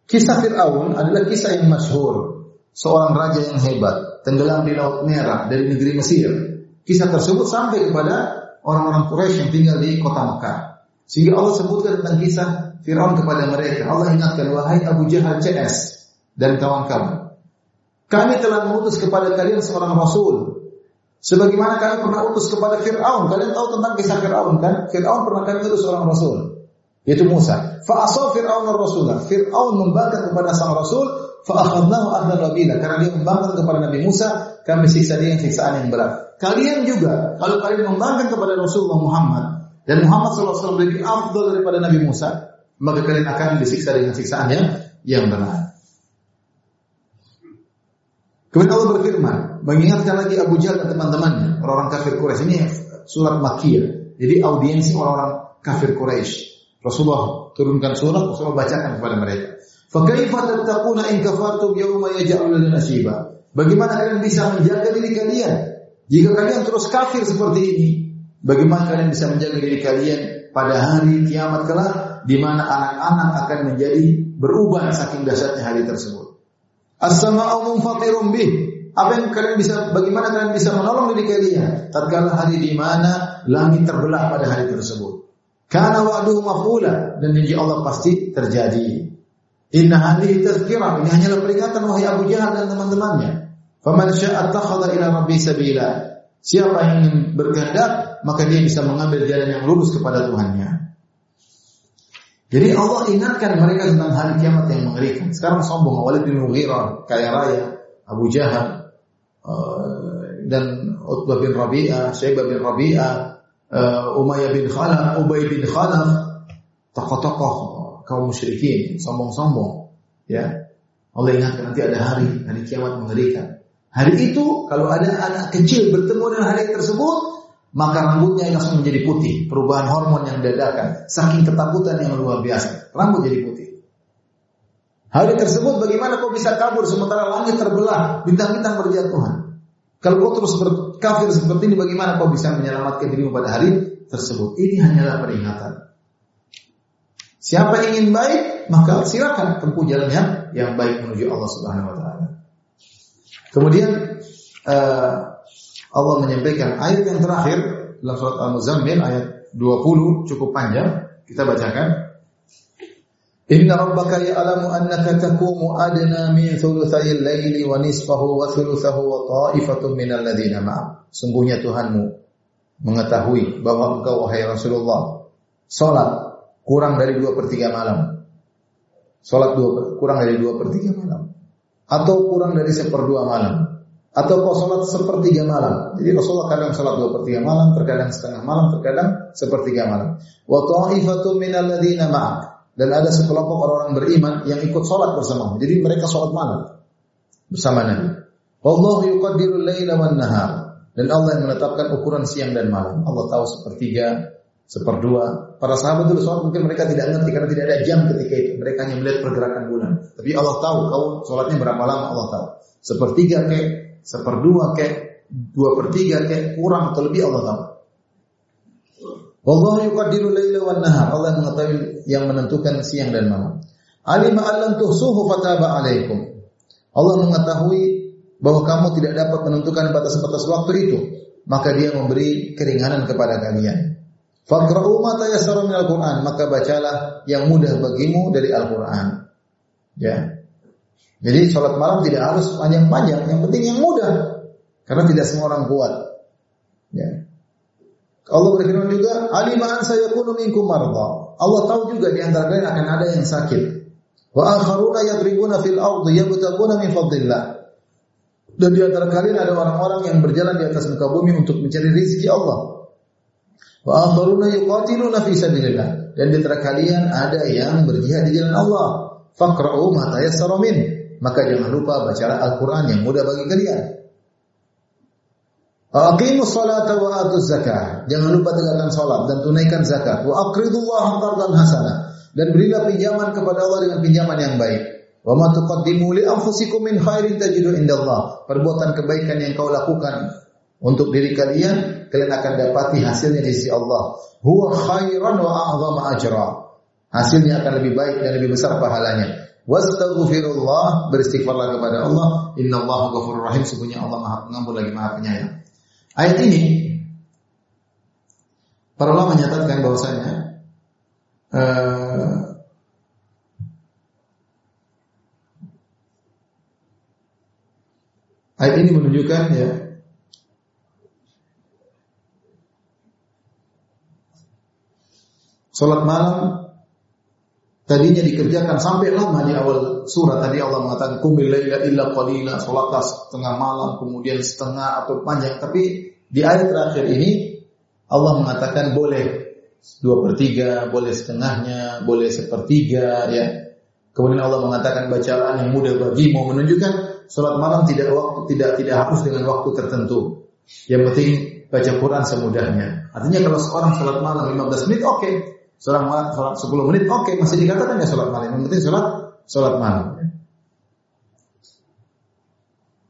Kisah Fir'aun adalah kisah yang masyhur. Seorang raja yang hebat, tenggelam di Laut Merah dari negeri Mesir Kisah tersebut sampai kepada orang-orang Quraisy yang tinggal di kota Mekah. Sehingga Allah sebutkan tentang kisah Firaun kepada mereka. Allah ingatkan wahai Abu Jahal CS dan kawan-kawan. Kami telah mengutus kepada kalian seorang rasul. Sebagaimana kami pernah utus kepada Fir'aun. Kalian tahu tentang kisah Fir'aun kan? Fir'aun pernah kami utus seorang rasul. Yaitu Musa. Fa'asau Fir'aun rasulah. Fir'aun membangkang kepada sang rasul. Fa'akhadnahu ahdan wabila. Karena dia membangkang kepada Nabi Musa. Kami siksa dia yang siksaan yang berat. Kalian juga kalau kalian membangkang kepada Rasulullah Muhammad dan Muhammad SAW lebih afdal daripada Nabi Musa, maka kalian akan disiksa dengan siksaan yang yang benar. Kemudian Allah berfirman, mengingatkan lagi Abu Jahal dan teman-temannya, orang-orang kafir Quraisy. Ini surat Makkiyah. Jadi audiensi orang-orang kafir Quraisy. Rasulullah turunkan surat, Rasulullah bacakan kepada mereka. Fakaifa tattaquna in kafartum yawma yaj'alul nasiba? Bagaimana kalian bisa menjaga diri kalian jika kalian terus kafir seperti ini, bagaimana kalian bisa menjaga diri kalian pada hari kiamat kelak di mana anak-anak akan menjadi berubah saking dahsyatnya hari tersebut. As-sama'u bih. Apa yang kalian bisa bagaimana kalian bisa menolong diri kalian tatkala hari di mana langit terbelah pada hari tersebut. Karena wa'duhu maf'ula dan janji Allah pasti terjadi. Inna hadhihi tazkirah, ini hanyalah peringatan wahai Abu Jahal dan teman-temannya. Faman syaa attakhadha ila rabbi sabila. Siapa yang ingin berkehendak, maka dia bisa mengambil jalan yang lurus kepada Tuhannya. Jadi Allah ingatkan mereka tentang hari kiamat yang mengerikan. Sekarang sombong Walid bin Mughirah, kaya raya, Abu Jahal, uh, dan Utbah bin Rabi'ah, Syaibah bin Rabi'ah, uh, Umayyah bin Khalaf, Ubay bin Khalaf, tokoh-tokoh kaum musyrikin, sombong-sombong. Ya, Allah ingatkan nanti ada hari, hari kiamat mengerikan. Hari itu kalau ada anak kecil bertemu dengan hari tersebut, maka rambutnya langsung menjadi putih. Perubahan hormon yang dadakan, saking ketakutan yang luar biasa, rambut jadi putih. Hari tersebut bagaimana kau bisa kabur sementara langit terbelah, bintang-bintang berjatuhan. Kalau kau terus berkafir seperti ini, bagaimana kau bisa menyelamatkan dirimu pada hari tersebut? Ini hanyalah peringatan. Siapa ingin baik, maka silakan tempuh jalan yang, yang baik menuju Allah Subhanahu wa taala. Kemudian uh, Allah menyampaikan ayat yang terakhir dalam surat Al-Muzammil ayat 20 cukup panjang kita bacakan Inna rabbaka ya'lamu annaka taqumu adna min thuluthayil laili wa nisfahu wa thuluthahu wa ta'ifatun minal ladina ma'am. Sungguhnya Tuhanmu mengetahui bahwa engkau wahai Rasulullah salat kurang dari dua per tiga malam. Salat dua, kurang dari dua per tiga malam atau kurang dari seperdua malam atau kau sholat sepertiga malam. Jadi Rasulullah kadang sholat dua per tiga malam, terkadang setengah malam, terkadang sepertiga malam. Wa ta'ifatu minal ma'ak. Dan ada sekelompok orang-orang beriman yang ikut sholat bersama. Jadi mereka sholat malam bersama Nabi. Allah yuqaddirul laila wan nahar. Dan Allah yang menetapkan ukuran siang dan malam. Allah tahu sepertiga, seperdua. Para sahabat dulu sholat mungkin mereka tidak ngerti karena tidak ada jam ketika itu. Mereka hanya melihat pergerakan bulan. Tapi Allah tahu kau sholatnya berapa lama Allah tahu. Sepertiga ke, seperdua ke, dua per tiga ke, kurang atau lebih Allah tahu. Allah yuqaddiru laila nahar. Allah mengetahui yang menentukan siang dan malam. Alima allan tuhsuhu fataba alaikum. Allah mengetahui bahwa kamu tidak dapat menentukan batas-batas waktu itu, maka dia memberi keringanan kepada kalian. Faqra'u ma tayassara al Qur'an, maka bacalah yang mudah bagimu dari Al-Qur'an. Ya. Jadi sholat malam tidak harus panjang-panjang, yang penting yang mudah. Karena tidak semua orang kuat. Ya. Allah berfirman juga, "Alima an sayakunu minkum marda." Allah tahu juga di antara kalian akan ada yang sakit. Wa akharuna yadribuna fil ardi yabtaguna min fadlillah. Dan di antara kalian ada orang-orang yang berjalan di atas muka bumi untuk mencari rezeki Allah. Wa akharuna yuqatiluna fi sabilillah. Dan di antara kalian ada yang berjihad di jalan Allah. Faqra'u ma tayassara min. Maka jangan lupa baca Al-Qur'an yang mudah bagi kalian. Aqimu salata wa atu zakah. Jangan lupa tegakkan salat dan tunaikan zakat. Wa aqridullaha qardan. Dan berilah pinjaman kepada Allah dengan pinjaman yang baik. Wa ma tuqaddimu li anfusikum min khairin tajidu indallah. Perbuatan kebaikan yang kau lakukan untuk diri kalian, kalian akan dapati hasilnya di sisi Allah. Huwa khairan wa a'zama ajra. Hasilnya akan lebih baik dan lebih besar pahalanya. Wastaghfirullah, beristighfarlah kepada Allah. Innallaha ghafurur rahim, sesungguhnya Allah Maha Pengampun lagi Maha Penyayang. Ayat ini para ulama menyatakan bahwasanya uh, ayat ini menunjukkan ya Salat malam tadinya dikerjakan sampai lama di awal surat tadi Allah mengatakan kumil laila illa qalila salat setengah malam kemudian setengah atau panjang tapi di ayat terakhir ini Allah mengatakan boleh dua per tiga, boleh setengahnya, boleh sepertiga, ya. Kemudian Allah mengatakan bacaan yang mudah bagi mau menunjukkan sholat malam tidak waktu tidak tidak harus dengan waktu tertentu. Yang penting baca Quran semudahnya. Artinya kalau seorang sholat malam 15 menit oke, okay. Seorang sholat 10 menit oke, okay. masih dikatakan ya sholat malam. Yang penting sholat sholat malam.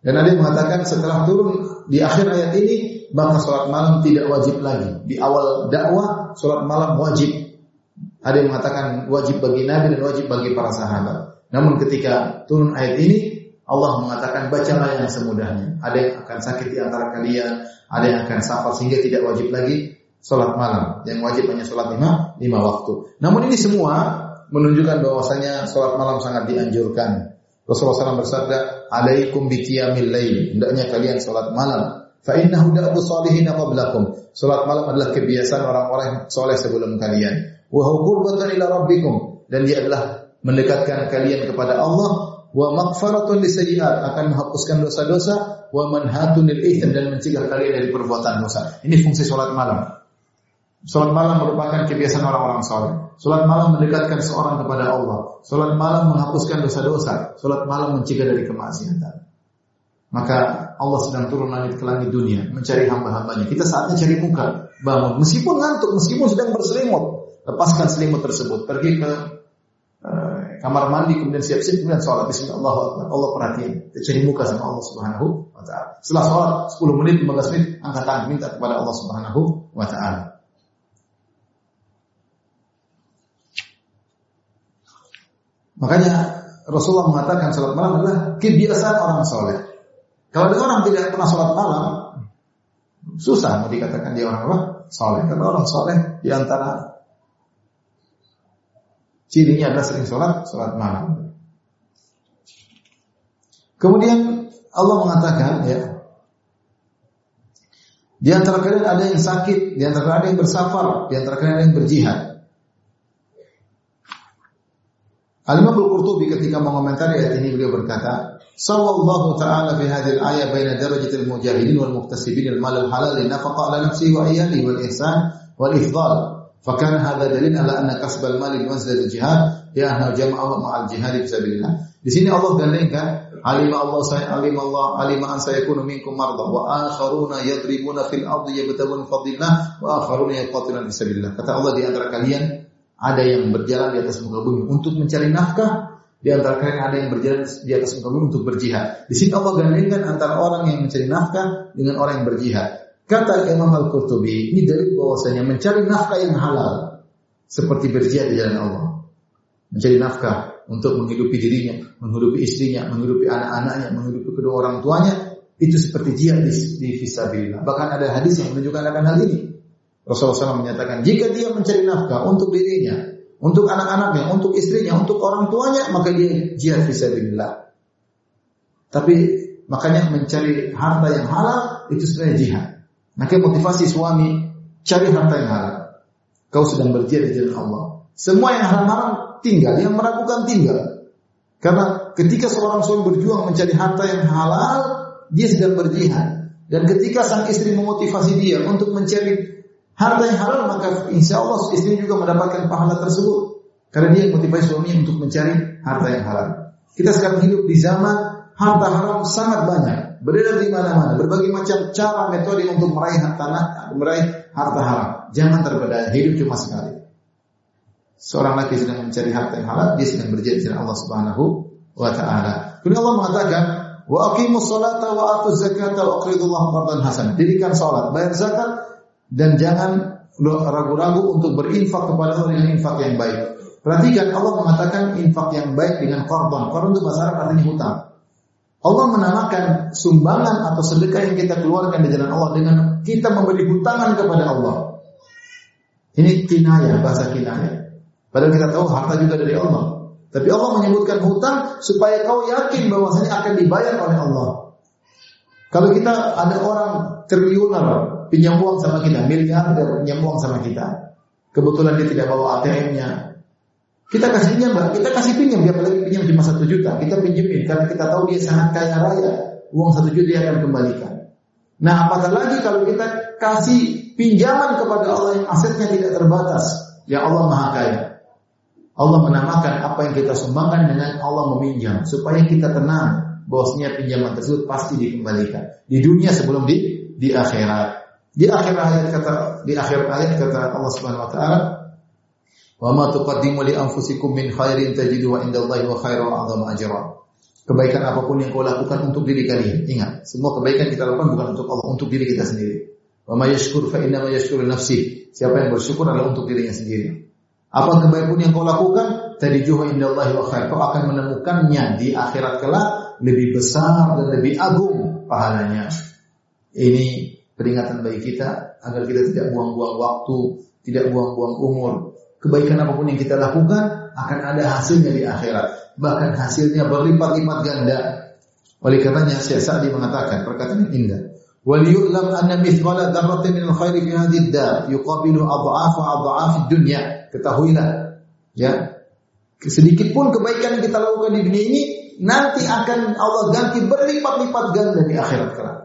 Dan ada mengatakan setelah turun di akhir ayat ini maka sholat malam tidak wajib lagi. Di awal dakwah, sholat malam wajib. Ada yang mengatakan wajib bagi Nabi dan wajib bagi para sahabat. Namun ketika turun ayat ini, Allah mengatakan bacalah yang semudahnya. Ada yang akan sakit di antara kalian, ada yang akan safar sehingga tidak wajib lagi sholat malam. Yang wajib hanya sholat lima, lima waktu. Namun ini semua menunjukkan bahwasanya sholat malam sangat dianjurkan. Rasulullah SAW bersabda, "Alaikum biqiyamil lail." Hendaknya kalian sholat malam. Fa innahu da'bu salihin qablakum. Salat malam adalah kebiasaan orang-orang soleh sebelum kalian. Wa qurbatan ila rabbikum dan dia adalah mendekatkan kalian kepada Allah wa maghfaratun lisayyi'at akan menghapuskan dosa-dosa wa manhatun lil dan mencegah kalian dari perbuatan dosa. Ini fungsi salat malam. Salat malam merupakan kebiasaan orang-orang soleh. Salat malam mendekatkan seorang kepada Allah. Salat malam menghapuskan dosa-dosa. Salat malam mencegah dari kemaksiatan. Maka Allah sedang turun langit ke langit dunia mencari hamba-hambanya. Kita saatnya cari muka, bangun. Meskipun ngantuk, meskipun sedang berselimut, lepaskan selimut tersebut, pergi ke uh, kamar mandi, kemudian siap-siap, kemudian sholat. Bismillah, Allah perhatian. Kita cari muka sama Allah Subhanahu wa taala. Setelah sholat 10 menit, 15 menit, angkat tangan minta kepada Allah Subhanahu wa taala. Makanya Rasulullah mengatakan salat malam adalah kebiasaan orang soleh. Kalau ada orang tidak pernah sholat malam, susah mau dikatakan dia orang apa? Soleh. Karena orang soleh di antara cirinya adalah sering sholat, sholat malam. Kemudian Allah mengatakan ya, di antara kalian ada yang sakit, di antara kalian ada yang bersafar, di antara kalian ada yang berjihad. Al-Imam Al-Qurtubi ketika mengomentari ayat ini beliau berkata, "Sallallahu ta'ala fi hadhihi al-ayah baina darajatil mujahidin wal muktasibin al-mal al-halal nafaqa ala nafsi wa iyali wal ihsan wal ifdal." Fakan hadha dalil ala anna kasbal mal bi manzilatil jihad ya ahna jama'a wa ma'al jihad fi sabilillah. Di sini Allah gandengkan alima Allah saya alima Allah alima an sayakunu minkum marda wa akharuna yadribuna fil ardi yabtaguna fadlillah wa akharuna yaqatiluna fi sabilillah. Kata Allah di antara kalian ada yang berjalan di atas muka bumi untuk mencari nafkah, di antara kalian ada yang berjalan di atas muka bumi untuk berjihad. Di sini Allah gandengkan antara orang yang mencari nafkah dengan orang yang berjihad. Kata Imam Al-Qurtubi, ini dari bahwasanya mencari nafkah yang halal seperti berjihad di jalan Allah. Mencari nafkah untuk menghidupi dirinya, menghidupi istrinya, menghidupi anak-anaknya, menghidupi kedua orang tuanya, itu seperti jihad di, di fisabilillah. Bahkan ada hadis yang menunjukkan akan hal ini. Rasulullah SAW menyatakan, jika dia mencari nafkah untuk dirinya, untuk anak-anaknya, untuk istrinya, untuk orang tuanya, maka dia jihad fisabilillah. Tapi makanya mencari harta yang halal itu sebenarnya jihad. Maka motivasi suami cari harta yang halal. Kau sedang berjihad di jalan Allah. Semua yang haram-haram tinggal, yang meragukan tinggal. Karena ketika seorang suami berjuang mencari harta yang halal, dia sedang berjihad. Dan ketika sang istri memotivasi dia untuk mencari harta yang halal, maka insya Allah istri juga mendapatkan pahala tersebut. Karena dia motivasi suaminya untuk mencari harta yang halal. Kita sekarang hidup di zaman harta haram sangat banyak, beredar di mana-mana, berbagai macam cara metode untuk meraih harta meraih harta haram. Jangan terbeda, hidup cuma sekali. Seorang laki sedang mencari harta yang halal, dia sedang berjanji dengan Allah Subhanahu wa taala. Kemudian Allah mengatakan, "Wa aqimus salata wa atuz zakata wa aqridullah qardan hasan." Dirikan salat, bayar zakat dan jangan ragu-ragu untuk berinfak kepada Allah dengan infak yang baik. Perhatikan Allah mengatakan infak yang baik dengan korban. Korban itu bahasa Arab artinya hutang. Allah menamakan sumbangan atau sedekah yang kita keluarkan di jalan Allah dengan kita memberi hutangan kepada Allah. Ini kinayah, bahasa kinayah. Padahal kita tahu harta juga dari Allah. Tapi Allah menyebutkan hutang supaya kau yakin bahwasanya akan dibayar oleh Allah. Kalau kita ada orang triliuner pinjam uang sama kita, miliarder pinjam uang sama kita. Kebetulan dia tidak bawa ATM-nya. Kita kasih pinjam. Kita kasih pinjam, dia apalagi pinjam cuma satu juta. Kita pinjemin karena kita tahu dia sangat kaya raya. Uang satu juta dia akan kembalikan. Nah, apatah lagi kalau kita kasih pinjaman kepada Allah yang asetnya tidak terbatas. Ya Allah Maha Kaya. Allah menamakan apa yang kita sumbangkan dengan Allah meminjam supaya kita tenang bahwasanya pinjaman tersebut pasti dikembalikan di dunia sebelum di di akhirat. Di akhir ayat kata di akhir ayat kata Allah Subhanahu wa taala Wa ma tuqaddimu li anfusikum min khairin tajidu wa indallahi wa khairu wa a'zamu ajra. Kebaikan apa pun yang kau lakukan untuk diri kalian. Ingat, semua kebaikan kita lakukan bukan untuk Allah, untuk diri kita sendiri. Wa may yashkur fa inna ma yashkuru nafsi. Siapa yang bersyukur adalah untuk dirinya sendiri. Apa kebaikan yang kau lakukan? Tadi juga indallahi wa khair. Kau akan menemukannya di akhirat kelak lebih besar dan lebih agung pahalanya. Ini peringatan bagi kita agar kita tidak buang-buang waktu, tidak buang-buang umur. Kebaikan apa pun yang kita lakukan akan ada hasilnya di akhirat. Bahkan hasilnya berlipat-lipat ganda. Oleh karenanya Syekh Sa'di mengatakan perkataan yang indah. Waliyu'lam anna mithqala dzarratin min al-khairi fi hadhihi ad-dar yuqabilu adha'afa adha'af dunya Ketahuilah ya sedikit pun kebaikan yang kita lakukan di dunia ini nanti akan Allah ganti berlipat-lipat ganda di akhirat kelak.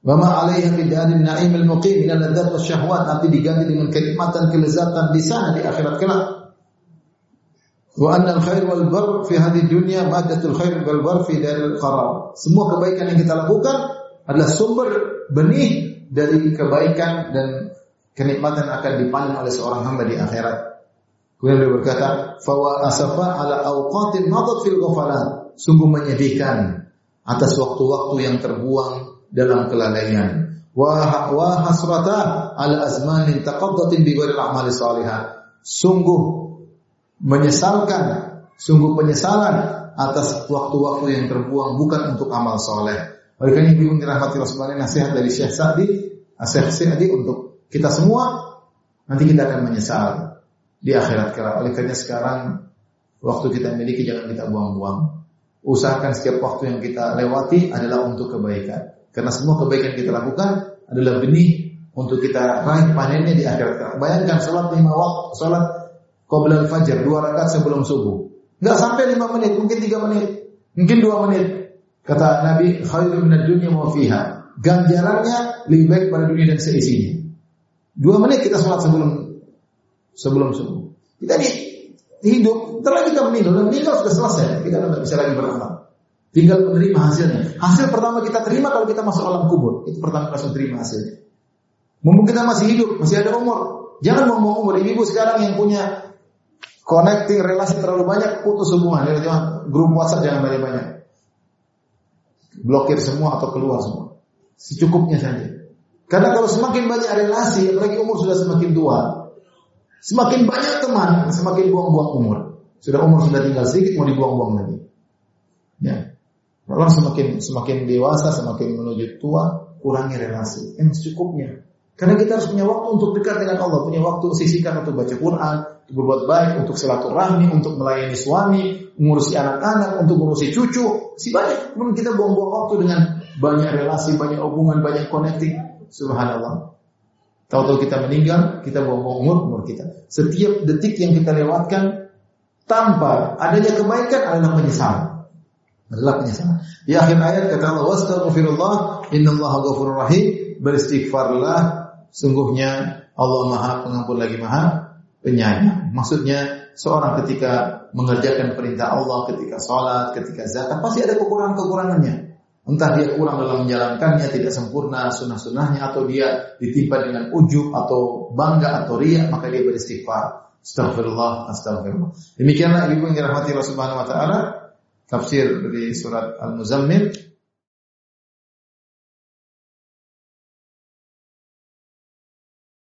Wa ma 'alaiha fi darin na'im al-muqim min al-ladzat syahwat nanti diganti dengan kenikmatan kelezatan di sana di akhirat kelak. Wa anna al-khair wal bar fi hadhihi dunya maddatul khair wal bar fi daril qarar. Semua kebaikan yang kita lakukan adalah sumber benih dari kebaikan dan kenikmatan akan dipanen oleh seorang hamba di akhirat. Kemudian beliau berkata, "Fawa asafa ala awqatin madat fil ghafalat." Sungguh menyedihkan atas waktu-waktu yang terbuang dalam kelalaian. Wa hasrata ala azmanin taqaddatin bi ghairi. Sungguh menyesalkan, sungguh penyesalan atas waktu-waktu yang terbuang bukan untuk amal soleh. Oleh karena itu dirahmati Rasulullah nasihat dari Syekh Sa'di, Syekh Sa'di untuk kita semua nanti kita akan menyesal di akhirat kelak. Oleh karena sekarang waktu kita miliki jangan kita buang-buang. Usahakan setiap waktu yang kita lewati adalah untuk kebaikan. Karena semua kebaikan kita lakukan adalah benih untuk kita raih panennya di akhirat. Bayangkan sholat lima waktu, sholat qabla fajar dua rakaat sebelum subuh. Enggak sampai lima menit, mungkin tiga menit, mungkin dua menit. Kata Nabi, khairu minad dunya wa fiha. Ganjarannya lebih baik pada dunia dan seisinya. Dua menit kita sholat sebelum sebelum subuh. Kita ini hidup, setelah kita meninggal, dan meninggal sudah selesai. Kita tidak bisa lagi beramal. Tinggal menerima hasilnya. Hasil pertama kita terima kalau kita masuk alam kubur. Itu pertama langsung terima hasilnya. Mumpung kita masih hidup, masih ada umur. Jangan mau umur. Ibu sekarang yang punya connecting relasi terlalu banyak, putus semua. Jangan grup WhatsApp jangan banyak-banyak. Blokir semua atau keluar semua. Secukupnya saja. Karena kalau semakin banyak relasi, apalagi umur sudah semakin tua, semakin banyak teman, semakin buang-buang umur. Sudah umur sudah tinggal sedikit mau dibuang-buang lagi. Ya. Orang semakin semakin dewasa, semakin menuju tua, kurangi relasi. Yang secukupnya. Karena kita harus punya waktu untuk dekat dengan Allah, punya waktu sisihkan untuk baca Quran, untuk berbuat baik, untuk silaturahmi, untuk melayani suami, mengurusi anak-anak, untuk mengurusi cucu. Si banyak. Kemudian kita buang-buang waktu dengan banyak relasi, banyak hubungan, banyak connecting. Subhanallah. Tahu-tahu kita meninggal, kita buang umur umur kita. Setiap detik yang kita lewatkan tanpa adanya kebaikan adalah penyesalan. Adalah penyesalan. Di akhir ayat kata Allah, "Wastaghfirullah, innallaha ghafurur rahim." Beristighfarlah, sungguhnya Allah Maha Pengampun lagi Maha Penyayang. Maksudnya seorang ketika mengerjakan perintah Allah, ketika sholat, ketika zakat, pasti ada kekurangan-kekurangannya. Entah dia kurang dalam menjalankannya, tidak sempurna sunnah-sunnahnya, atau dia ditimpa dengan ujub, atau bangga, atau riak, maka dia beristighfar. Astagfirullah, astagfirullah. Demikianlah ibu yang dirahmati Allah Subhanahu tafsir dari surat Al-Muzammil